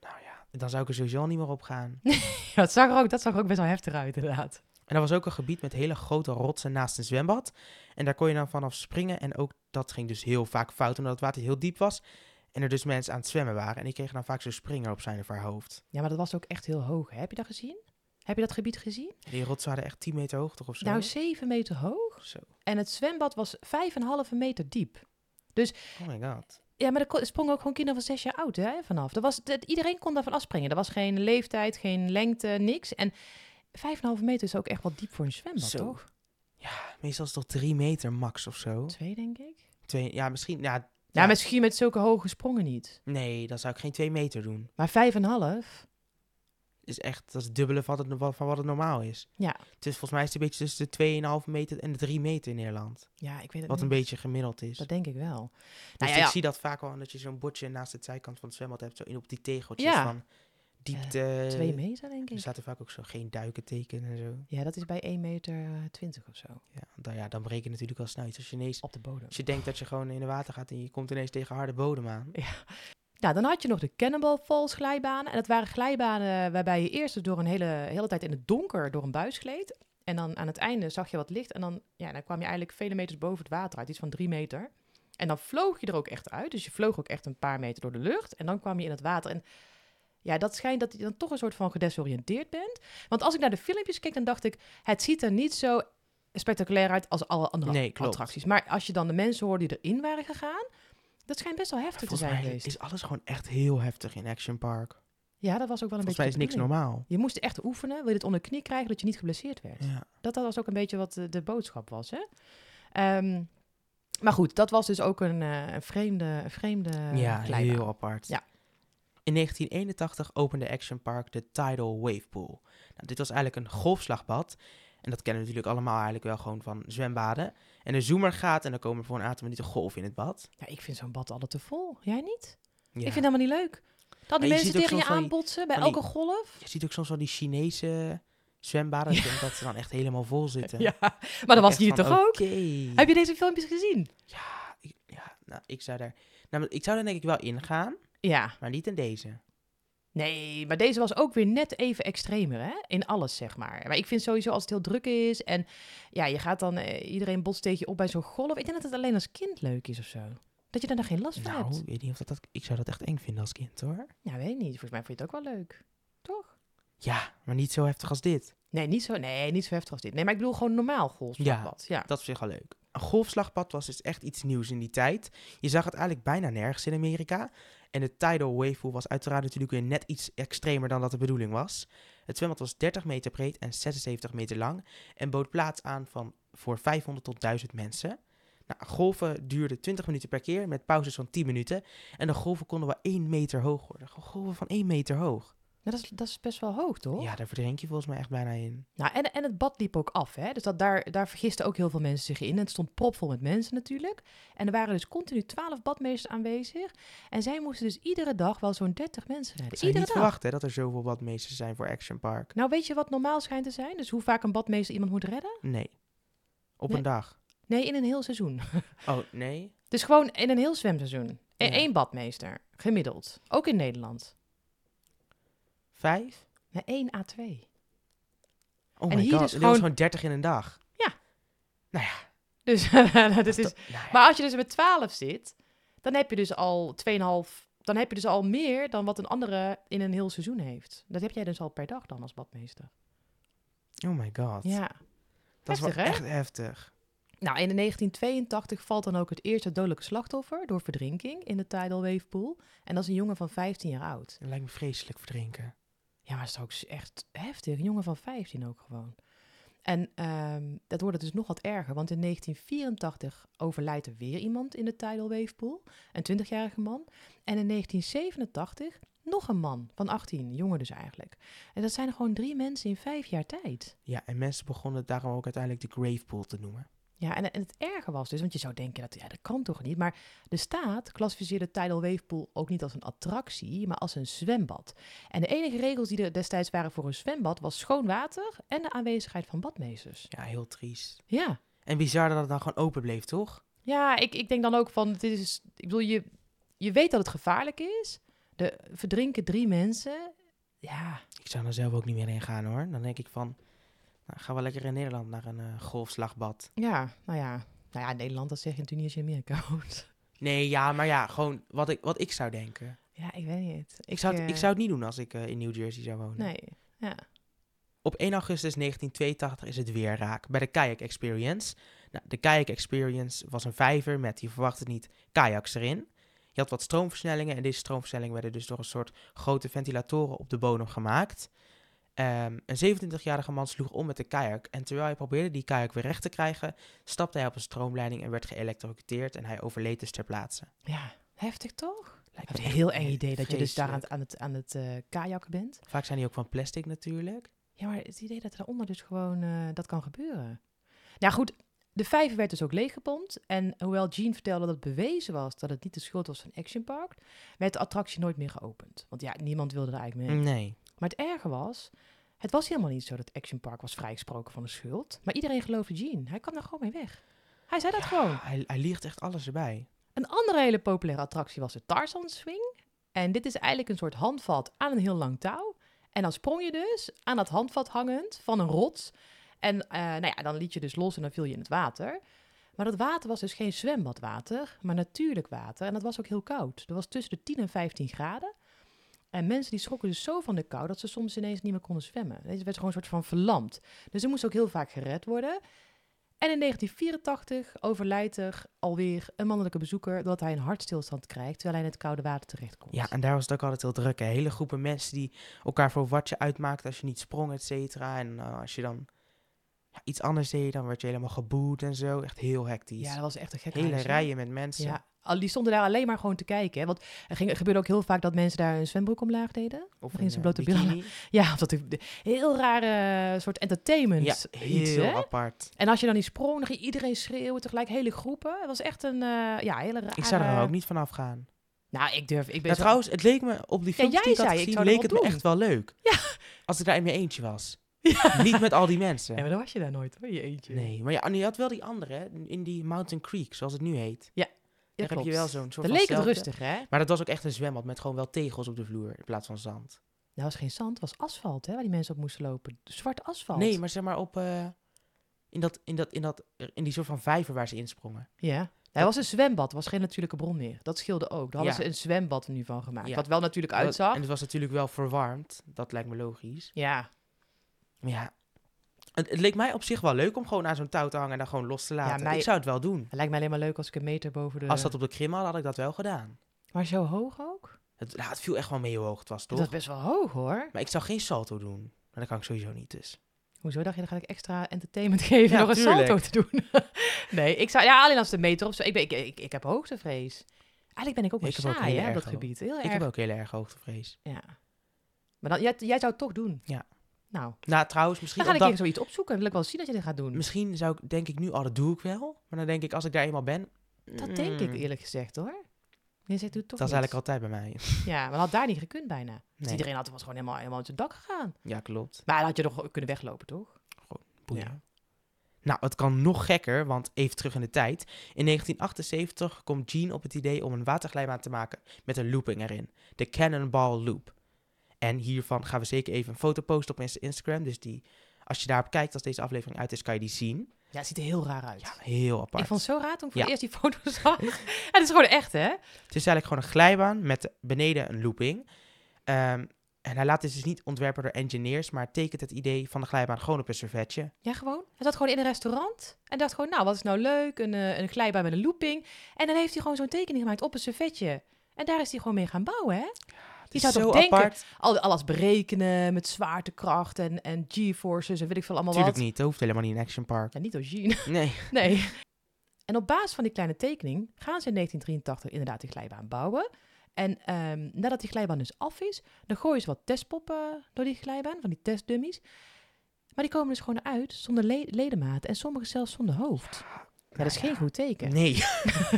Nou ja, dan zou ik er sowieso al niet meer op gaan. Dat zag, er ook, dat zag er ook best wel heftig uit, inderdaad. En er was ook een gebied met hele grote rotsen naast een zwembad. En daar kon je dan vanaf springen. En ook dat ging dus heel vaak fout, omdat het water heel diep was. En er dus mensen aan het zwemmen waren. En die kregen dan vaak zo'n springer op zijn of haar hoofd. Ja, maar dat was ook echt heel hoog. Hè? Heb je dat gezien? Heb je dat gebied gezien? Die rotsen waren echt 10 meter hoog toch of zo? Nou, 7 meter hoog. Zo. En het zwembad was 5,5 meter diep. Oh my god. Ja, maar er sprongen ook gewoon kinderen van 6 jaar oud hè, vanaf. Er was, dat, iedereen kon daarvan afspringen. Er was geen leeftijd, geen lengte, niks. En 5,5 meter is ook echt wel diep voor een zwembad, Zo. toch? Meestal is het toch 3 meter max of zo? Twee, denk ik. Twee, ja, misschien. Ja, Ja, misschien met zulke hoge sprongen niet. Nee, dan zou ik geen 2 meter doen. Maar 5,5? Is echt, dat is het dubbele van, het, van wat het normaal is. Ja. Het is volgens mij is het een beetje tussen de 2,5 meter en de 3 meter in Nederland. Ja, ik weet het Wat een beetje gemiddeld is. Dat denk ik wel. Dus Nou ja, ik ja. zie dat vaak wel, dat je zo'n bordje naast de zijkant van het zwembad hebt, zo in op die tegeltjes Ja. van diepte. Twee meter, denk Er ik. staat er vaak ook zo geen duiken tekenen en zo. Ja, dat is bij 1 meter eh, 20 of zo. Ja, dan, ja, dan breek je natuurlijk al snel iets. Als je, ineens, Op de bodem. als je denkt dat je gewoon in het water gaat en je komt ineens tegen harde bodem aan. Nou, dan had je nog de Cannonball Falls glijbanen. En dat waren glijbanen waarbij je eerst dus door een hele, hele tijd in het donker door een buis gleed. En dan aan het einde zag je wat licht. En dan, ja, dan kwam je eigenlijk vele meters boven het water uit. Iets van drie meter. En dan vloog je er ook echt uit. Dus je vloog ook echt een paar meter door de lucht. En dan kwam je in het water. En ja, dat schijnt dat je dan toch een soort van gedesoriënteerd bent. Want als ik naar de filmpjes keek, dan dacht ik... Het ziet er niet zo spectaculair uit als alle andere Nee, attracties. Maar als je dan de mensen hoort die erin waren gegaan... Dat schijnt best wel heftig te zijn geweest. is alles gewoon echt heel heftig in Action Park. Ja, dat was ook wel een Volgens beetje is niks normaal. Je moest echt oefenen, wil je het onder de knie krijgen, dat je niet geblesseerd werd. Ja. Dat, dat was ook een beetje wat de, de boodschap was, hè? Ehm, maar goed, dat was dus ook een, eh, een vreemde, een vreemde ja, heel apart. Ja. In 1981 opende Action Park de Tidal Wave Pool. Nou, dit was eigenlijk een golfslagbad. En dat kennen we natuurlijk allemaal eigenlijk wel gewoon van zwembaden. En de zoemer gaat en dan komen er voor een aantal minuten golven in het bad. Ja, ik vind zo'n bad altijd te vol. Jij niet? Ja. Ik vind dat helemaal niet leuk. Dat die Ja, mensen tegen je aanbotsen bij die- elke golf. Je ziet ook soms wel die Chinese zwembaden. Denk dat ze dan echt helemaal vol zitten. Ja, maar dat was hier toch ook? Heb je deze filmpjes gezien? Ja, ik, ja nou, ik zou daar... Nou, ik zou daar denk ik wel ingaan, Ja. maar niet in deze. Nee, maar deze was ook weer net even extremer, hè? In alles, zeg maar. Maar ik vind sowieso als het heel druk is en ja, je gaat dan, eh, iedereen botst tegen je op bij zo'n golf. Ik denk dat het alleen als kind leuk is of zo. Dat je daar dan geen last van Nou, hebt. ik weet niet of dat, dat... Ik zou dat echt eng vinden als kind, hoor. Ja, weet ik niet. Volgens mij vond je het ook wel leuk. Toch? Ja, maar niet zo heftig als dit. Nee, niet zo, nee, niet zo heftig als dit. Nee, maar ik bedoel gewoon normaal golfslagbad. Ja. Dat is zich wel leuk. Een golfslagbad was dus echt iets nieuws in die tijd. Je zag het eigenlijk bijna nergens in Amerika. En de Tidal Wave was uiteraard natuurlijk weer net iets extremer dan dat de bedoeling was. Het zwembad was 30 meter breed en 76 meter lang. En bood plaats aan van voor 500 tot 1000 mensen. Nou, golven duurden 20 minuten per keer met pauzes van 10 minuten. En de golven konden wel 1 meter hoog worden. Golven van 1 meter hoog. Nou, dat, is, dat is best wel hoog, toch? Ja, daar verdrink je volgens mij echt bijna in. Nou, en, en het bad liep ook af, hè? Dus dat daar, daar vergisten ook heel veel mensen zich in. En het stond propvol met mensen natuurlijk. En er waren dus continu twaalf badmeesters aanwezig. En zij moesten dus iedere dag wel zo'n 30 mensen redden. Iedere niet dag. verwachten hè, dat er zoveel badmeesters zijn voor Action Park. Nou, weet je wat normaal schijnt te zijn? Dus hoe vaak een badmeester iemand moet redden? Nee. Op Nee. een dag. Nee, in een heel seizoen. Oh, nee. Dus gewoon in een heel zwemseizoen. En Ja. één badmeester, gemiddeld. Ook in Nederland. Vijf? Ja, 1 à 2. Oh En my hier god, en dat was gewoon- gewoon 30 in een dag. Ja. Nou ja. Dus dat is, nou ja. Maar als je dus met 12 zit, dan heb je dus al 2,5. Dan heb je dus al meer dan wat een andere in een heel seizoen heeft. Dat heb jij dus al per dag dan als badmeester. Oh my god. Ja. dat is heftig, wel hè? echt heftig. Nou, in 1982 valt dan ook het eerste dodelijke slachtoffer door verdrinking in de Tidal Wave Pool. En dat is een jongen van 15 jaar oud. Dat lijkt me vreselijk verdrinken. Ja, maar dat is ook echt heftig. Een jongen van 15 ook gewoon. En ehm, dat wordt het dus nog wat erger, want in 1984 overlijdt er weer iemand in de Tidal Wave Pool. Een 20-jarige man. En in 1987 nog een man van 18, jonger dus eigenlijk. En dat zijn gewoon drie mensen in vijf jaar tijd. Ja, en mensen begonnen het daarom ook uiteindelijk de grave pool te noemen. Ja, en, en het erge was dus, want je zou denken, dat, ja, dat kan toch niet? Maar de staat klassificeerde Tidal Wave Pool ook niet als een attractie, maar als een zwembad. En de enige regels die er destijds waren voor een zwembad was schoon water en de aanwezigheid van badmeesters. Ja, heel triest. Ja, En bizar dat het dan gewoon open bleef, toch? ja ik, ik denk dan ook van, dit is, ik bedoel, je, je weet dat het gevaarlijk is. Er verdrinken drie mensen. Ja, Ik zou er zelf ook niet meer heen gaan hoor. Dan denk ik van, nou, gaan we lekker in Nederland naar een eh, golfslagbad. ja, nou ja. Nou ja, Nederland, dat zeg je natuurlijk niet als je Amerika woont. Nee, ja, maar ja, gewoon wat ik, wat ik zou denken. Ja, ik weet niet. Ik zou, het, eh, ik zou het niet doen als ik eh, in New Jersey zou wonen. Nee, ja. Op 1 augustus 1982 is het weer raak bij de Kayak Experience. Nou, de Kayak Experience was een vijver met, je verwacht het niet, kayaks erin. Je had wat stroomversnellingen en deze stroomversnellingen werden dus door een soort grote ventilatoren op de bodem gemaakt. Ehm, een 27-jarige man sloeg om met de kajak en terwijl hij probeerde die kajak weer recht te krijgen, stapte hij op een stroomleiding en werd geëlektrocuteerd en hij overleed dus ter plaatse. Ja, heftig toch? Lijkt Het me een heel eng idee dat je dus daar aan het, aan het, aan het eh, kajakken bent. Vaak zijn die ook van plastic natuurlijk. Ja, maar het idee dat er daaronder dus gewoon eh, dat kan gebeuren. Nou goed, de vijver werd dus ook leeggepompt. En hoewel Jean vertelde dat bewezen was dat het niet de schuld was van Action Park, werd de attractie nooit meer geopend. Want ja, niemand wilde er eigenlijk mee. Nee. Maar het erge was, het was helemaal niet zo dat Action Park was vrijgesproken van de schuld. Maar iedereen geloofde Jean. Hij kwam daar gewoon mee weg. Hij zei dat Ja, gewoon. Hij, hij liegt echt alles erbij. Een andere hele populaire attractie was de Tarzan Swing. En dit is eigenlijk een soort handvat aan een heel lang touw. En dan sprong je dus aan dat handvat hangend van een rots. En eh, nou ja, dan liet je dus los en dan viel je in het water. Maar dat water was dus geen zwembadwater, maar natuurlijk water. En dat was ook heel koud. Dat was tussen de 10 en 15 graden. En mensen die schrokken dus zo van de kou dat ze soms ineens niet meer konden zwemmen. Deze werd gewoon een soort van verlamd. Dus ze moest ook heel vaak gered worden. En in 1984 overlijdt er alweer een mannelijke bezoeker doordat hij een hartstilstand krijgt terwijl hij in het koude water terechtkomt. Ja, en daar was het ook altijd heel druk. Hè? Hele groepen mensen die elkaar voor wat je uitmaakte als je niet sprong, et cetera. En eh, als je dan ja, iets anders deed, dan werd je helemaal geboet en zo. Echt heel hectisch. Ja, dat was echt een gekke Hele huis, rijen met mensen. Ja, die stonden daar alleen maar gewoon te kijken. Hè? Want er, ging, er gebeurde ook heel vaak dat mensen daar een zwembroek omlaag deden. Of gingen ze eh, blote billen. Ja, of dat de- heel rare soort entertainment Ja, iets, heel hè? apart. En als je dan niet sprong, dan ging iedereen schreeuwen tegelijk, hele groepen. Het was echt een, eh, ja, hele rare... Ik zou er ook niet vanaf gaan. Nou, ik durf... Ik ben Ja, zo- trouwens, het leek me op die Ja, films jij die ik had ik gezien, leek het me echt wel leuk. Ja. Als ik daar in mijn eentje was. Niet met al die mensen. Ja, maar dan was je daar nooit, hoor, je eentje. Nee, maar ja, en je had wel die andere, in die Mountain Creek, zoals het nu heet. Ja, Daar heb je wel zo'n soort Dan leek het rustig, hè? Maar dat was ook echt een zwembad met gewoon wel tegels op de vloer in plaats van zand. Dat was geen zand, het was asfalt, hè, waar die mensen op moesten lopen. Zwart asfalt. Nee, maar zeg maar op, eh, in, dat, in, dat, in, dat, in die soort van vijver waar ze insprongen. Ja. Hij was een zwembad, was geen natuurlijke bron meer. Dat scheelde ook. Daar hadden Ja. ze een zwembad nu van gemaakt. Ja. Wat wel natuurlijk uitzag. En het was natuurlijk wel verwarmd, dat lijkt me logisch. Ja. Maar ja, het, het leek mij op zich wel leuk om gewoon aan zo'n touw te hangen en dan gewoon los te laten. mij- Ik zou het wel doen. Het lijkt me alleen maar leuk als ik een meter boven de... Als dat op de krim had, had ik dat wel gedaan. Maar zo hoog ook? Het, nou, het viel echt wel mee hoe hoog het was, toch? Dat is best wel hoog, hoor. Maar ik zou geen salto doen. Maar dat kan ik sowieso niet, dus. Hoezo dacht je, dan ga ik extra entertainment geven Ja, nog een salto te doen? nee, ik zou... Ja, alleen als de meter of zo. Ik, ben, ik, ik, ik heb hoogtevrees. Eigenlijk ben ik ook wel Ik saai, hè, op erg dat gebied. Heel Ik erg. heb ook heel erg hoogtevrees. Ja. Maar dan, jij, jij zou het toch doen? Ja. Nou, Nou, trouwens, misschien, dan ga ik dat- zoiets opzoeken. Wil ik wel zien dat je dit gaat doen. misschien zou ik, denk ik nu, oh, dat doe ik wel. Maar dan denk ik, als ik daar eenmaal ben... Dat denk ik mm, eerlijk gezegd, hoor. Je zegt, doe het toch Dat is eigenlijk altijd bij mij. Ja, maar had daar niet gekund bijna. Dus iedereen had, was gewoon helemaal, helemaal uit zijn dak gegaan. Ja, klopt. Maar dan had je toch kunnen weglopen, toch? Boeien. Ja. Nou, het kan nog gekker, want even terug in de tijd. In 1978 komt Gene op het idee om een waterglijbaan te maken met een looping erin. De Cannonball Loop. En hiervan gaan we zeker even een foto posten op Insta- Instagram. Dus die, als je daarop kijkt, als deze aflevering uit is, kan je die zien. Ja, het ziet er heel raar uit. Ja, heel apart. ik vond het zo raar toen ik voor Ja. eerst die foto zag. het is gewoon echt, hè? Het is eigenlijk gewoon een glijbaan met beneden een looping. Ehm, en hij laat dit dus niet ontwerpen door engineers, maar tekent het idee van de glijbaan gewoon op een servetje. Ja, gewoon. Hij zat gewoon in een restaurant en dacht gewoon, nou, wat is nou leuk? Een, eh, een glijbaan met een looping. En dan heeft hij gewoon zo'n tekening gemaakt op een servetje. En daar is hij gewoon mee gaan bouwen, hè? Je zou zo toch denken, apart. al, alles berekenen met zwaartekracht en, en G-forces en weet ik veel allemaal Tuurlijk wat. niet, dat hoeft helemaal niet in Action Park. Ja, niet door Gene. Nee. Nee. En op basis van die kleine tekening gaan ze in 1983 inderdaad die glijbaan bouwen. En ehm, nadat die glijbaan dus af is, dan gooien ze wat testpoppen door die glijbaan, van die testdummies. Maar die komen dus gewoon uit zonder le- ledematen en sommige zelfs zonder hoofd. Ja, dat is geen goed teken. Nee. dat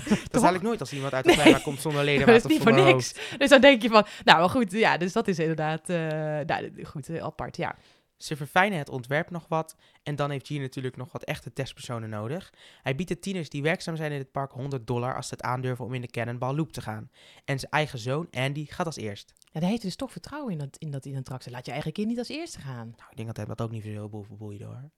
is eigenlijk nooit als iemand uit de Nee. komt zonder leden. dat is niet voor niks. Dus dan denk je van, nou maar goed, ja, dus dat is inderdaad, eh, nou, goed, eh, apart, ja. Ze verfijnen het ontwerp nog wat. En dan heeft Gene natuurlijk nog wat echte testpersonen nodig. Hij biedt de tieners die werkzaam zijn in het park 100 dollar als ze het aandurven om in de Cannonball Loop te gaan. En zijn eigen zoon, Andy, gaat als eerst. Ja, dan heeft hij dus toch vertrouwen in dat, in dat in attractie. Laat je eigen kind niet als eerste gaan. Nou, ik denk dat hij dat ook niet zo boeide hoor.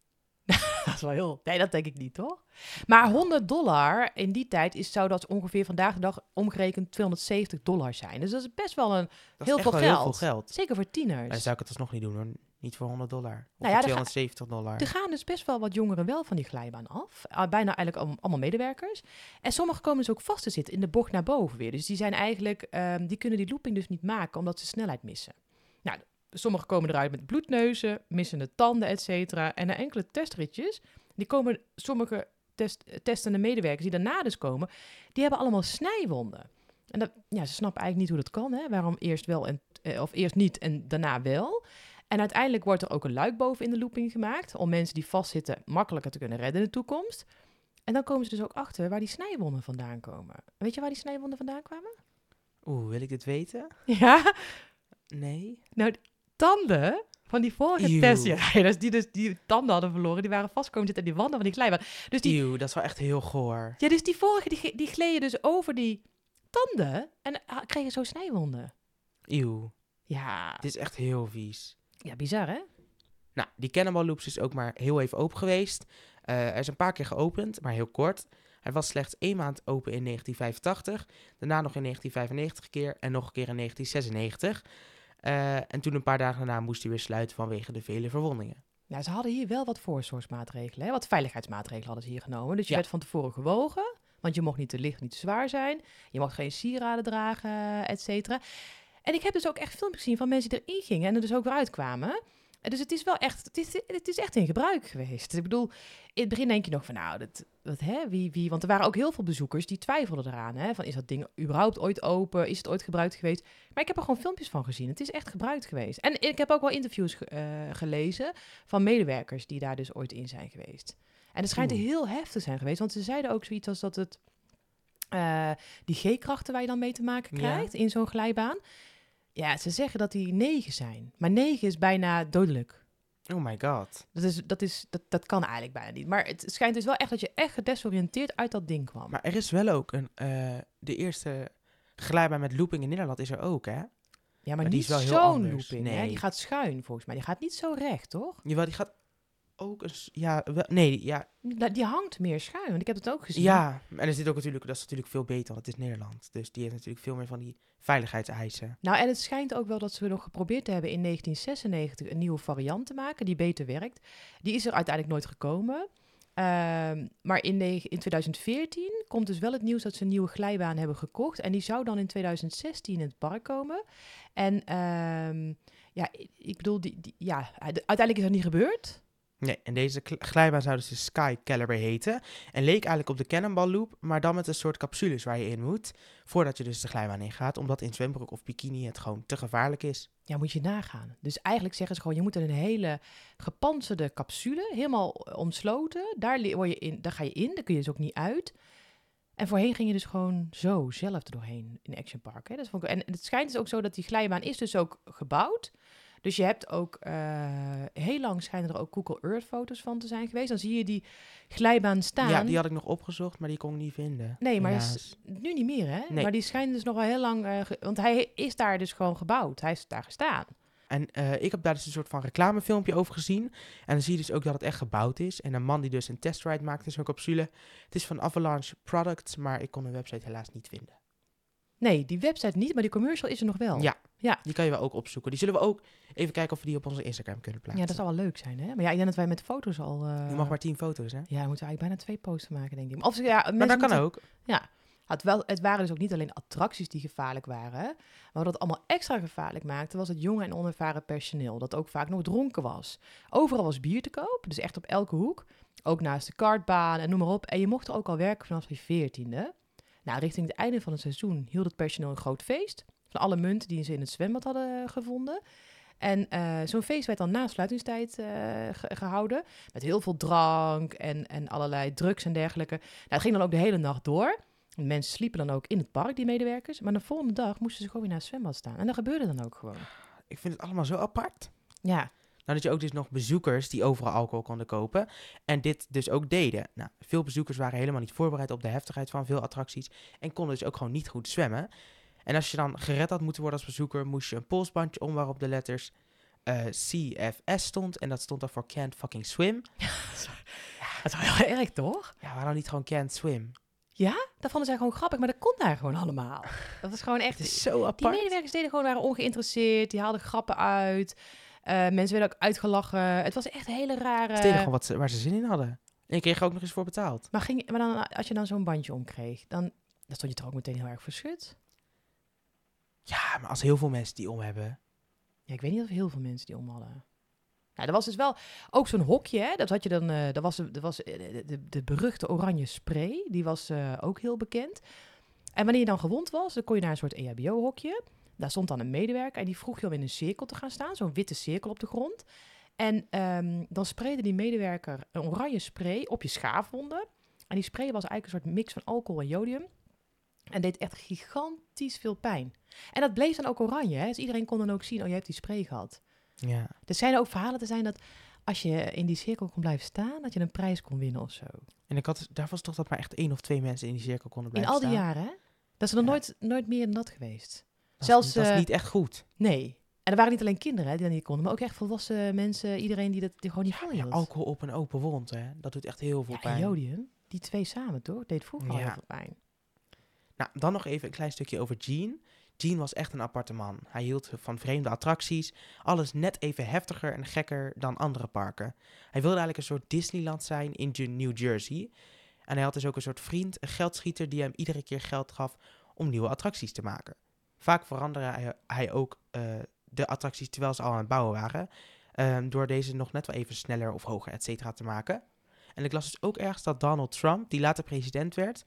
Dat is wel heel... Nee, dat denk ik niet, toch? Maar 100 dollar in die tijd is, zou dat ongeveer vandaag de dag omgerekend 270 dollar zijn. Dus dat is best wel een... Dat Heel veel wel heel geld. veel geld. Zeker voor tieners. dan zou ik het alsnog niet doen hoor. Niet voor 100 dollar. Of Nou ja, voor dan ga- 270 dollar. Er gaan dus best wel wat jongeren wel van die glijbaan af. Ah, Bijna eigenlijk al- allemaal medewerkers. En sommigen komen dus ook vast te zitten in de bocht naar boven weer. Dus die zijn eigenlijk, ehm, die kunnen die looping dus niet maken omdat ze snelheid missen. Nou, sommigen komen eruit met bloedneuzen, missende tanden, et cetera. En na enkele testritjes, die komen sommige test, testende medewerkers die daarna dus komen, die hebben allemaal snijwonden. En dat, ja, ze snappen eigenlijk niet hoe dat kan, hè? waarom eerst wel en, eh, of eerst niet en daarna wel. En uiteindelijk wordt er ook een luik boven in de looping gemaakt. Om mensen die vastzitten makkelijker te kunnen redden in de toekomst. En dan komen ze dus ook achter waar die snijwonden vandaan komen. Weet je waar die snijwonden vandaan kwamen? Oeh, wil ik dit weten? Ja, Nee. nou, tanden van die vorige Eeuw. testjarijders die dus die tanden hadden verloren, die waren vastkomen zitten aan die wanden van die glijbaan. Dus die, dat is wel echt heel goor. ja, dus die vorige, die, die gleden dus over die tanden en ah, kregen zo snijwonden. Eeuw, Ja, dit is echt heel vies. ja bizar hè? Nou, die Cannonball Loops is ook maar heel even open geweest. Eh, hij is een paar keer geopend, maar heel kort. Hij was slechts één maand open in 1985. Daarna nog in 1995 een keer en nog een keer in 1996. Eh, en toen een paar dagen daarna moest hij weer sluiten vanwege de vele verwondingen. Ja, ze hadden hier wel wat voorzorgsmaatregelen, hè? wat veiligheidsmaatregelen hadden ze hier genomen. Dus je Ja. werd van tevoren gewogen, want je mocht niet te licht, niet te zwaar zijn. Je mocht geen sieraden dragen, et cetera. En ik heb dus ook echt filmpjes gezien van mensen die erin gingen en er dus ook weer uitkwamen. Dus het is wel echt, het is, het is echt in gebruik geweest. Ik bedoel, in het begin denk je nog van nou, dat, wat, hè, wie, wie, want er waren ook heel veel bezoekers die twijfelden eraan. Hè, van is dat ding überhaupt ooit open? Is het ooit gebruikt geweest? Maar ik heb er gewoon filmpjes van gezien. Het is echt gebruikt geweest. En ik heb ook wel interviews ge- eh, gelezen van medewerkers die daar dus ooit in zijn geweest. En het schijnt heel heftig te zijn geweest, want ze zeiden ook zoiets als dat het eh, die G-krachten waar je dan mee te maken Ja. krijgt in zo'n glijbaan. Ja, ze zeggen dat die negen zijn. Maar negen is bijna dodelijk. Oh my god. Dat, is, dat, is, dat, dat kan eigenlijk bijna niet. Maar het schijnt dus wel echt dat je echt gedesoriënteerd uit dat ding kwam. Maar er is wel ook een... eh, de eerste glijbaan met looping in Nederland is er ook, hè? ja, maar, maar die niet is wel heel zo'n looping. Hè? Nee. Die gaat schuin volgens mij. Die gaat niet zo recht, toch? Jawel, die gaat ook eens... Ja, wel, nee, ja, Die hangt meer schuin, want ik heb het ook gezien. ja. En er zit ook natuurlijk... Dat is natuurlijk veel beter, want het is Nederland. Dus die heeft natuurlijk veel meer van die veiligheidseisen. Nou, en het schijnt ook wel dat ze nog geprobeerd hebben in 1996 een nieuwe variant te maken die beter werkt. Die is er uiteindelijk nooit gekomen. Ehm, maar in, de, in 2014 komt dus wel het nieuws dat ze een nieuwe glijbaan hebben gekocht. En die zou dan in 2016 in het park komen. En ehm, ja, ik- ik bedoel, die, die, ja, uiteindelijk is dat niet gebeurd. Nee, en deze glijbaan zou dus de Sky Caliber heten. En leek eigenlijk op de Cannonball Loop, maar dan met een soort capsules waar je in moet. Voordat je dus de glijbaan ingaat, omdat in zwembroek of bikini het gewoon te gevaarlijk is. Ja, moet je nagaan. Dus eigenlijk zeggen ze gewoon, je moet in een hele gepantserde capsule, helemaal omsloten. Daar, je in, daar ga je in, daar kun je dus ook niet uit. En voorheen ging je dus gewoon zo zelf er doorheen in Action Park. Hè? Dat vond ik, en het schijnt dus ook zo dat die glijbaan is dus ook gebouwd Dus je hebt ook, eh, heel lang schijnen er ook Google Earth foto's van te zijn geweest. Dan zie je die glijbaan staan. Ja, die had ik nog opgezocht, maar die kon ik niet vinden. Nee, maar is, nu niet meer, hè? Nee. Maar die schijnen dus nog wel heel lang... eh, want hij is daar dus gewoon gebouwd. Hij is daar gestaan. En eh, ik heb daar dus een soort van reclamefilmpje over gezien. En dan zie je dus ook dat het echt gebouwd is. En een man die dus een testride maakt in zo'n capsule. Het is van Avalanche Products, maar ik kon de website helaas niet vinden. Nee, die website niet, maar die commercial is er nog wel. Ja, Ja. die kan je wel ook opzoeken. Die zullen we ook even kijken of we die op onze Instagram kunnen plaatsen. Ja, dat zou wel leuk zijn, hè? Maar ja, ik denk dat wij met foto's al... eh, Je mag maar tien foto's, hè? Ja, we moeten eigenlijk bijna twee posts maken, denk ik. Of, ja, Maar dat kan moeten- ook. Ja. Het, wel, het waren dus ook niet alleen attracties die gevaarlijk waren. Maar wat het allemaal extra gevaarlijk maakte, was het jonge en onervaren personeel. Dat ook vaak nog dronken was. Overal was bier te koop, dus echt op elke hoek. Ook naast de kartbaan en noem maar op. En je mocht er ook al werken vanaf je veertiende. Nou, richting het einde van het seizoen hield het personeel een groot feest. Van alle munten die ze in het zwembad hadden gevonden. En eh, zo'n feest werd dan na sluitingstijd eh, ge- gehouden. Met heel veel drank en, en allerlei drugs en dergelijke. Nou, het ging dan ook de hele nacht door. De mensen sliepen dan ook in het park, die medewerkers. Maar de volgende dag moesten ze gewoon weer naar het zwembad staan. En dat gebeurde dan ook gewoon. Ik vind het allemaal zo apart. Ja, Nou, dat je ook dus nog bezoekers die overal alcohol konden kopen. En dit dus ook deden. Nou, veel bezoekers waren helemaal niet voorbereid op de heftigheid van veel attracties. En konden dus ook gewoon niet goed zwemmen. En als je dan gered had moeten worden als bezoeker, moest je een polsbandje om waarop de letters eh, CFS stond. En dat stond dan voor Can't Fucking Swim. dat is wel heel erg, toch? Ja, waarom niet gewoon Can't Swim? Dat vonden zij gewoon grappig, maar dat kon daar gewoon allemaal. Dat was gewoon echt... Het is zo Die apart. medewerkers deden gewoon, waren ongeïnteresseerd. Die haalden grappen uit. Eh, mensen werden ook uitgelachen. Het was echt een hele rare... Deden gewoon wat ze, waar ze zin in hadden. En je kreeg er ook nog eens voor betaald. Maar, ging, maar dan, als je dan zo'n bandje omkreeg, dan, dan stond je toch ook meteen heel erg verschut. Ja, maar als heel veel mensen die om hebben. Ja, ik weet niet of heel veel mensen die om hadden. Ja, er was dus wel ook zo'n hokje, hè? Dat had je dan, eh dat was, dat was eh, de, de, de beruchte oranje spray, die was eh, ook heel bekend. En wanneer je dan gewond was, dan kon je naar een soort EHBO-hokje. Daar stond dan een medewerker en die vroeg je om in een cirkel te gaan staan, zo'n witte cirkel op de grond. En ehm, dan sprayde die medewerker een oranje spray op je schaafwonden. En die spray was eigenlijk een soort mix van alcohol en jodium. En deed echt gigantisch veel pijn. En dat bleef dan ook oranje, hè? Dus iedereen kon dan ook zien, oh, je hebt die spray gehad. Ja. Er zijn ook verhalen te zijn dat als je in die cirkel kon blijven staan, dat je een prijs kon winnen of zo. En ik had, daar was toch dat maar echt één of twee mensen in die cirkel konden In blijven al die staan. jaren, hè? Dat is er nog Ja. nooit, nooit meer dan dat geweest. Zelfs, dat is eh, niet echt goed. Nee. En er waren niet alleen kinderen hè, die dat niet konden, maar ook echt volwassen mensen, iedereen die dat die gewoon niet Ja, alcohol op een open wond, hè. Dat doet echt heel veel Ja, en pijn. jodium, die twee samen toch? Deed vroeger al heel veel pijn. Nou, dan nog even een klein stukje over Gene. Gene was echt een aparte man. Hij hield van vreemde attracties. Alles net even heftiger en gekker dan andere parken. Hij wilde eigenlijk een soort Disneyland zijn in New Jersey. En hij had dus ook een soort vriend, een geldschieter, die hem iedere keer geld gaf om nieuwe attracties te maken. Vaak veranderde hij, hij ook eh, de attracties terwijl ze al aan het bouwen waren. ehm, door deze nog net wel even sneller of hoger, et cetera, te maken. En ik las dus ook ergens dat Donald Trump, die later president werd,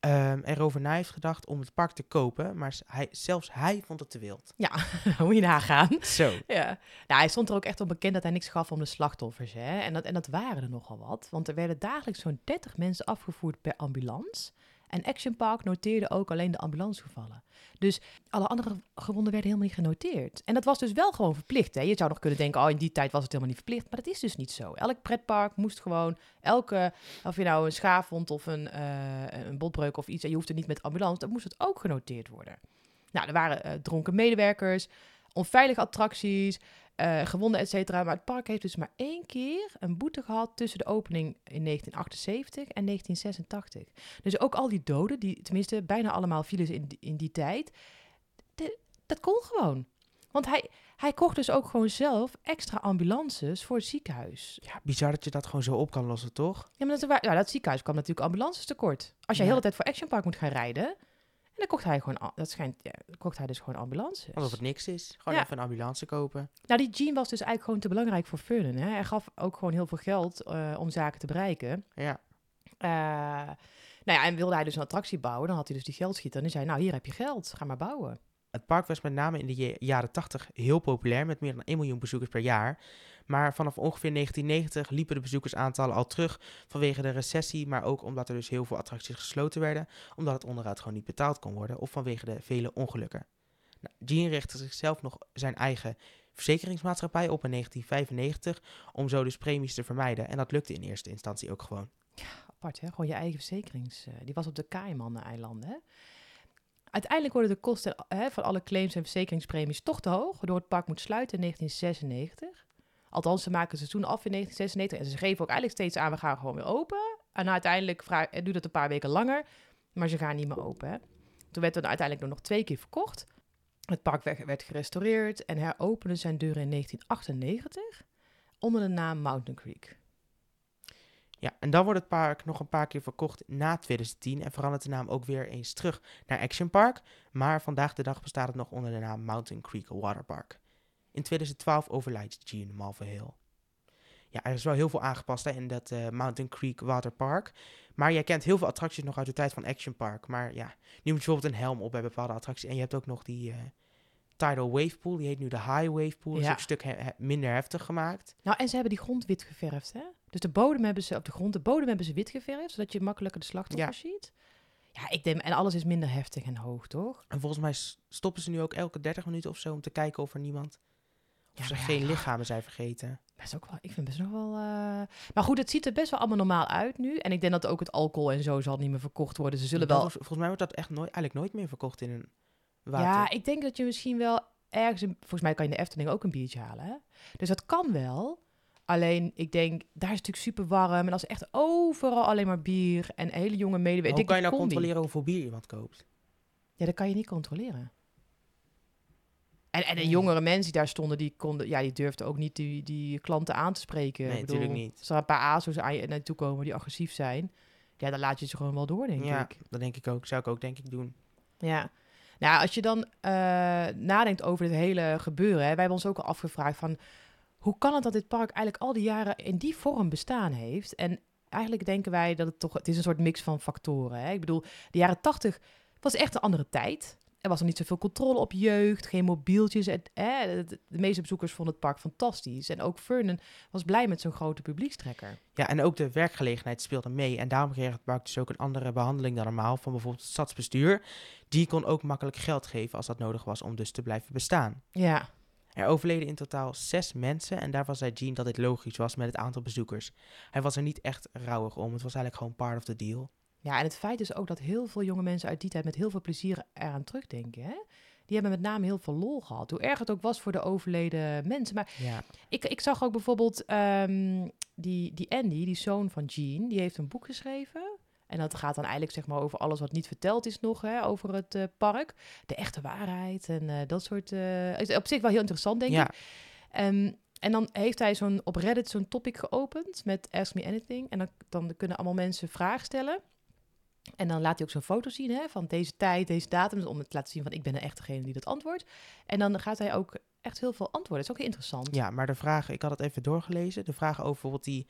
ehm, erover na heeft gedacht om het park te kopen. Maar hij, zelfs hij vond het te wild. Ja, moet je nagaan. Zo. Ja. Nou, hij stond er ook echt op bekend dat hij niks gaf om de slachtoffers. Hè? En, dat, en dat waren er nogal wat. Want er werden dagelijks zo'n 30 mensen afgevoerd per ambulance. En Action Park noteerde ook alleen de ambulancegevallen. Dus alle andere gewonden werden helemaal niet genoteerd. En dat was dus wel gewoon verplicht. Hè? Je zou nog kunnen denken, oh, in die tijd was het helemaal niet verplicht. Maar dat is dus niet zo. Elk pretpark moest gewoon, elke, of je nou een schaafwond of een, eh, een botbreuk of iets, je hoeft er niet met ambulance, dan moest het ook genoteerd worden. Nou, er waren eh, dronken medewerkers, onveilige attracties, eh, gewonden, et cetera. Maar het park heeft dus maar één keer een boete gehad tussen de opening in 1978 en 1986. Dus ook al die doden, die tenminste bijna allemaal vielen in, die- in die tijd, de- dat kon gewoon. Want hij, hij kocht dus ook gewoon zelf extra ambulances voor het ziekenhuis. Ja, bizar dat je dat gewoon zo op kan lossen, toch? Ja, maar dat, ja, dat ziekenhuis kwam natuurlijk ambulances tekort. Als je Ja. de hele tijd voor Action Park moet gaan rijden, en dan kocht hij gewoon, dat schijnt, ja, kocht hij dus gewoon ambulances. Alsof het niks is. Gewoon Ja. even een ambulance kopen. Nou, die Gene was dus eigenlijk gewoon te belangrijk voor Vernon. Hè? Hij gaf ook gewoon heel veel geld eh, om zaken te bereiken. Ja. Eh, nou ja, en wilde hij dus een attractie bouwen, dan had hij dus die geldschieter. En die zei, nou, hier heb je geld, ga maar bouwen. Het park was met name in de jaren 80 heel populair, met meer dan 1 miljoen bezoekers per jaar. Maar vanaf ongeveer 1990 liepen de bezoekersaantallen al terug vanwege de recessie, maar ook omdat er dus heel veel attracties gesloten werden, omdat het onderhoud gewoon niet betaald kon worden of vanwege de vele ongelukken. Nou, Gene richtte zichzelf nog zijn eigen verzekeringsmaatschappij op in 1995 om zo dus premies te vermijden. En dat lukte in eerste instantie ook gewoon. Apart, hè? Gewoon je eigen verzekerings... eh, die was op de Cayman-eilanden, hè? Uiteindelijk worden de kosten hè, van alle claims en verzekeringspremies toch te hoog, waardoor het park moet sluiten in 1996. Althans, ze maken het seizoen af in 1996 en ze geven ook eigenlijk steeds aan, we gaan gewoon weer open. En uiteindelijk eh, duurt het een paar weken langer, maar ze gaan niet meer open. Toen werd het uiteindelijk nog twee keer verkocht. Het park werd, gerestaureerd en heropende zijn deuren in 1998 onder de naam Mountain Creek. Ja, en dan wordt het park nog een paar keer verkocht na 2010 en verandert de naam ook weer eens terug naar Action Park. Maar vandaag de dag bestaat het nog onder de naam Mountain Creek Water Park. In 2012 overlijdt Gene Malverhill. Ja, er is wel heel veel aangepast hè, in dat eh, Mountain Creek Water Park. Maar jij kent heel veel attracties nog uit de tijd van Action Park. Maar ja, nu moet je bijvoorbeeld een helm op bij bepaalde attracties. En je hebt ook nog die eh, Tidal Wave Pool, die heet nu de High Wave Pool. Dat is Ja. ook een stuk he- minder heftig gemaakt. Nou, en ze hebben die grond wit geverfd, hè? Dus de bodem hebben ze op de grond, de bodem hebben ze wit geverfd, zodat je makkelijker de slachtoffers ziet. Ja, ik denk, en alles is minder heftig en hoog, toch? En volgens mij stoppen ze nu ook elke 30 minuten of zo om te kijken of er niemand... Of Ja, ze geen lichamen zijn vergeten. Best ook wel, ik vind best nog wel... eh, Maar goed, het ziet er best wel allemaal normaal uit nu. En ik denk dat ook het alcohol en zo zal niet meer verkocht worden. Ze zullen wel... volgens mij wordt dat echt nooit, eigenlijk nooit meer verkocht in een water. Ja, ik denk dat je misschien wel ergens... Een, volgens mij kan je in de Efteling ook een biertje halen, hè? Dus dat kan wel. Alleen, ik denk, daar is het natuurlijk super warm. En als echt overal alleen maar bier en hele jonge medewerkers... Hoe kan je nou controleren hoeveel bier iemand koopt? Ja, dat kan je niet controleren. En, en de Nee. jongere mensen die daar stonden, die, konden, ja, die durfden ook niet die, die klanten aan te spreken. Nee, natuurlijk niet. Er een paar ASO's aan je naartoe komen die agressief zijn, ja, dan laat je ze gewoon wel door, denk ja, ik. dat denk ik ook. Zou ik ook denk ik doen. Ja. Nou, als je dan eh, nadenkt over dit hele gebeuren, hè, wij hebben ons ook al afgevraagd van, hoe kan het dat dit park eigenlijk al die jaren in die vorm bestaan heeft? En eigenlijk denken wij dat het toch, het is een soort mix van factoren. Hè? Ik bedoel, de jaren tachtig was echt een andere tijd. Er was nog niet zoveel controle op jeugd, geen mobieltjes. De, meeste bezoekers vonden het park fantastisch. En ook Vernon was blij met zo'n grote publiekstrekker. Ja, en ook de werkgelegenheid speelde mee. En daarom kreeg het park dus ook een andere behandeling dan normaal van bijvoorbeeld het stadsbestuur. Die kon ook makkelijk geld geven als dat nodig was om dus te blijven bestaan. Ja, Er overleden in totaal zes mensen en daarvan zei Gene dat dit logisch was met het aantal bezoekers. Hij was er niet echt rouwig om, het was eigenlijk gewoon part of the deal. Ja, en het feit is ook dat heel veel jonge mensen uit die tijd met heel veel plezier eraan terugdenken. Hè? Die hebben met name heel veel lol gehad. Hoe erg het ook was voor de overleden mensen. Maar Ja, ik, ik zag ook bijvoorbeeld ehm, die, die Andy, die zoon van Gene, die heeft een boek geschreven. En dat gaat dan eigenlijk zeg maar over alles wat niet verteld is nog hè, over het eh, park. De echte waarheid en eh, dat soort... eh, is op zich wel heel interessant, denk ja. ik. Ehm, en dan heeft hij zo'n op Reddit zo'n topic geopend met Ask Me Anything. En dan, dan kunnen allemaal mensen vragen stellen. En dan laat hij ook zo'n foto zien hè, van deze tijd, deze datum. Om te laten zien van ik ben de echt degene die dat antwoordt. En dan gaat hij ook echt heel veel antwoorden. Dat is ook heel interessant. ja, maar de vragen, ik had het even doorgelezen, de vragen over bijvoorbeeld die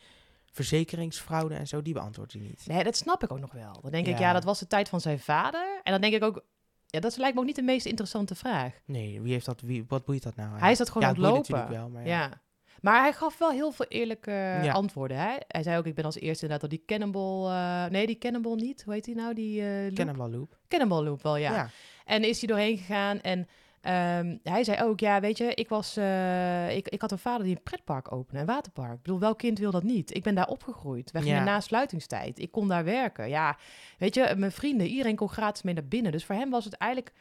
verzekeringsfraude en zo, die beantwoordt hij niet. Nee, dat snap ik ook nog wel. Dan denk ik, Ja. dat was de tijd van zijn vader. En dan denk ik ook, ja, dat lijkt me ook niet de meest interessante vraag. Nee, wie heeft dat, wie, wat boeit dat nou? Hij is dat gewoon ja, het boeit ontlopen. natuurlijk wel, maar ja. Ja. Maar hij gaf wel heel veel eerlijke Ja. antwoorden. Hè? Hij zei ook, ik ben als eerste inderdaad al die Cannonball... eh, nee, die Cannonball niet. Hoe heet die nou? Die eh loop? Cannonball Loop. Cannonball Loop wel, ja. ja. En is hij doorheen gegaan en ehm, hij zei ook, ja, weet je, ik was, eh, ik, ik had een vader die een pretpark opende, een waterpark. Ik bedoel, welk kind wil dat niet? Ik ben daar opgegroeid. We gingen Ja. na sluitingstijd. Ik kon daar werken. Ja, weet je, mijn vrienden, iedereen kon gratis mee naar binnen. Dus voor hem was het eigenlijk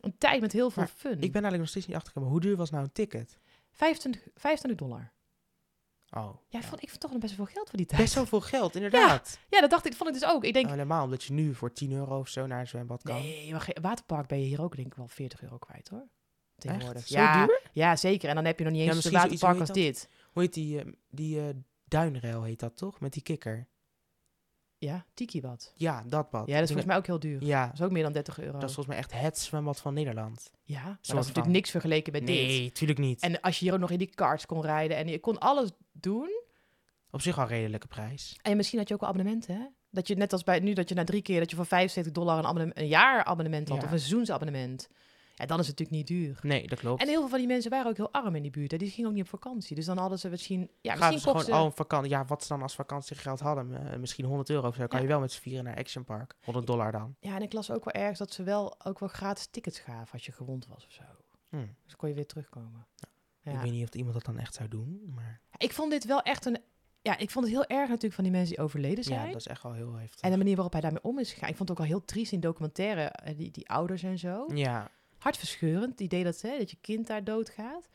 een tijd met heel veel Maar fun. Ik ben eigenlijk nog steeds niet achtergekomen. Hoe duur was nou een ticket? 25, 25 dollar. Oh, Ja, ik vond, ik vond toch nog best wel veel geld voor die tijd. best zoveel geld, inderdaad. Ja, dat dacht ik, vond ik dus ook. Ik denk, Nou, omdat je nu voor 10 euro of zo naar een zwembad kan. nee, maar waterpark ben je hier ook denk ik wel 40 euro kwijt hoor. Tegenwoordig. Ja, duur? ja, zeker. En dan heb je nog niet Ja, eens een misschien zoiets, waterpark als dit. Hoe heet die, eh, die eh, duinrail heet dat toch? Met die kikker. Ja, tiki wat. Ja, dat bad. Ja, dat is volgens mij ook heel duur. Ja, Dat is ook meer dan 30 euro. dat is volgens mij echt het zwembad van Nederland. ja, maar dat is natuurlijk van. niks vergeleken met dit. Nee, tuurlijk niet. En als je hier ook nog in die karts kon rijden en je kon alles doen. Op zich al een redelijke prijs. En misschien had je ook wel abonnementen, hè? Dat je net als bij nu, dat je na drie keer, dat je voor 75 dollar een, abonnement, een jaar abonnement had Ja. of een seizoensabonnement. Ja, dan is het natuurlijk niet duur. Nee, dat klopt. En heel veel van die mensen waren ook heel arm in die buurt. Hè? Die gingen ook niet op vakantie. Dus dan hadden ze misschien... Ja, Gaven misschien ze gewoon ze... al een vakantie. Ja, wat ze dan als vakantiegeld hadden. eh, misschien 100 euro of zo. Kan Ja. je wel met z'n vieren naar Action Park. 100 dollar dan. Ja, en ik las ook wel ergens dat ze wel ook wel gratis tickets gaven als je gewond was of zo. Hm. Dus kon je weer terugkomen. Ja. Ik weet niet of iemand dat dan echt zou doen, maar Ik vond dit wel echt een... Ja, ik vond het heel erg natuurlijk van die mensen die overleden zijn. ja, dat is echt wel heel heftig. En de manier waarop hij daarmee om is gegaan. Ik vond het ook al heel triest in documentaire, eh, die, die ouders en zo. Ja, Hartverscheurend, het idee dat, hè, dat je kind daar doodgaat.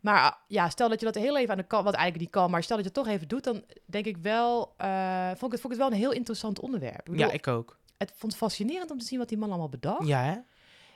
Maar ah, ja, stel dat je dat heel even aan de kant, wat eigenlijk niet kan, maar stel dat je het toch even doet, dan denk ik wel, eh, vond, ik het, vond ik het wel een heel interessant onderwerp. Ik bedoel, ja, ik ook. Het vond het fascinerend om te zien wat die man allemaal bedacht. Ja, hè?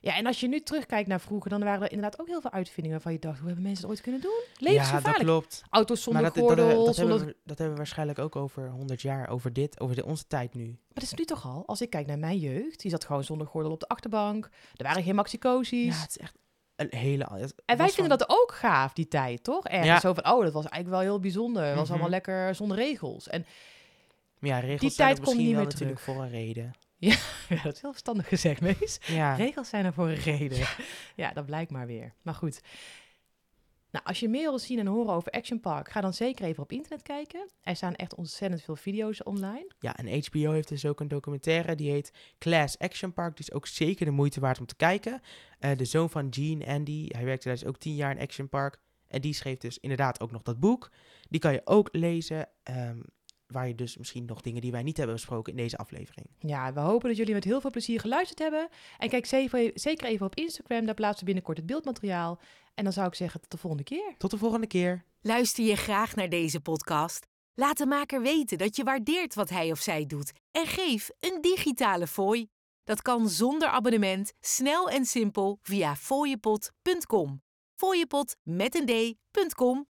Ja, en als je nu terugkijkt naar vroeger, dan waren er inderdaad ook heel veel uitvindingen waarvan je dacht, hoe hebben mensen het ooit kunnen doen? Ja, dat Levensgevaarlijk. klopt. Auto's zonder maar dat, gordel, dat, dat, zonder... hebben we, dat hebben we waarschijnlijk ook over 100 jaar, over dit, over de, onze tijd nu. Maar dat is nu toch al? Als ik kijk naar mijn jeugd, die zat gewoon zonder gordel op de achterbank. Er waren geen maxicosies. Ja, het is echt een hele... en wij vinden van- dat ook gaaf, die tijd, toch? Ergens Ja. zo van, oh, dat was eigenlijk wel heel bijzonder. Het was Mhm. allemaal lekker zonder regels. En ja, regels die tijd komt niet meer natuurlijk voor een reden. ja, dat is heel verstandig gezegd, Mees. Ja, Regels zijn er voor een reden. ja, dat blijkt maar weer. Maar goed. Nou, als je meer wil zien en horen over Action Park, ga dan zeker even op internet kijken. Er staan echt ontzettend veel video's online. ja, en HBO heeft dus ook een documentaire, die heet Class Action Park. Die is ook zeker de moeite waard om te kijken. Eh, de zoon van Gene, Andy, hij werkte dus ook tien jaar in Action Park. En die schreef dus inderdaad ook nog dat boek. Die kan je ook lezen, ehm, waar je dus misschien nog dingen die wij niet hebben besproken in deze aflevering. Ja, we hopen dat jullie met heel veel plezier geluisterd hebben. En kijk zeker even op Instagram, daar plaatsen we binnenkort het beeldmateriaal. En dan zou ik zeggen, tot de volgende keer. Tot de volgende keer. Luister je graag naar deze podcast? Laat de maker weten dat je waardeert wat hij of zij doet en geef een digitale fooi. Dat kan zonder abonnement, snel en simpel via fooiepot.com. Fooiepot met een d.com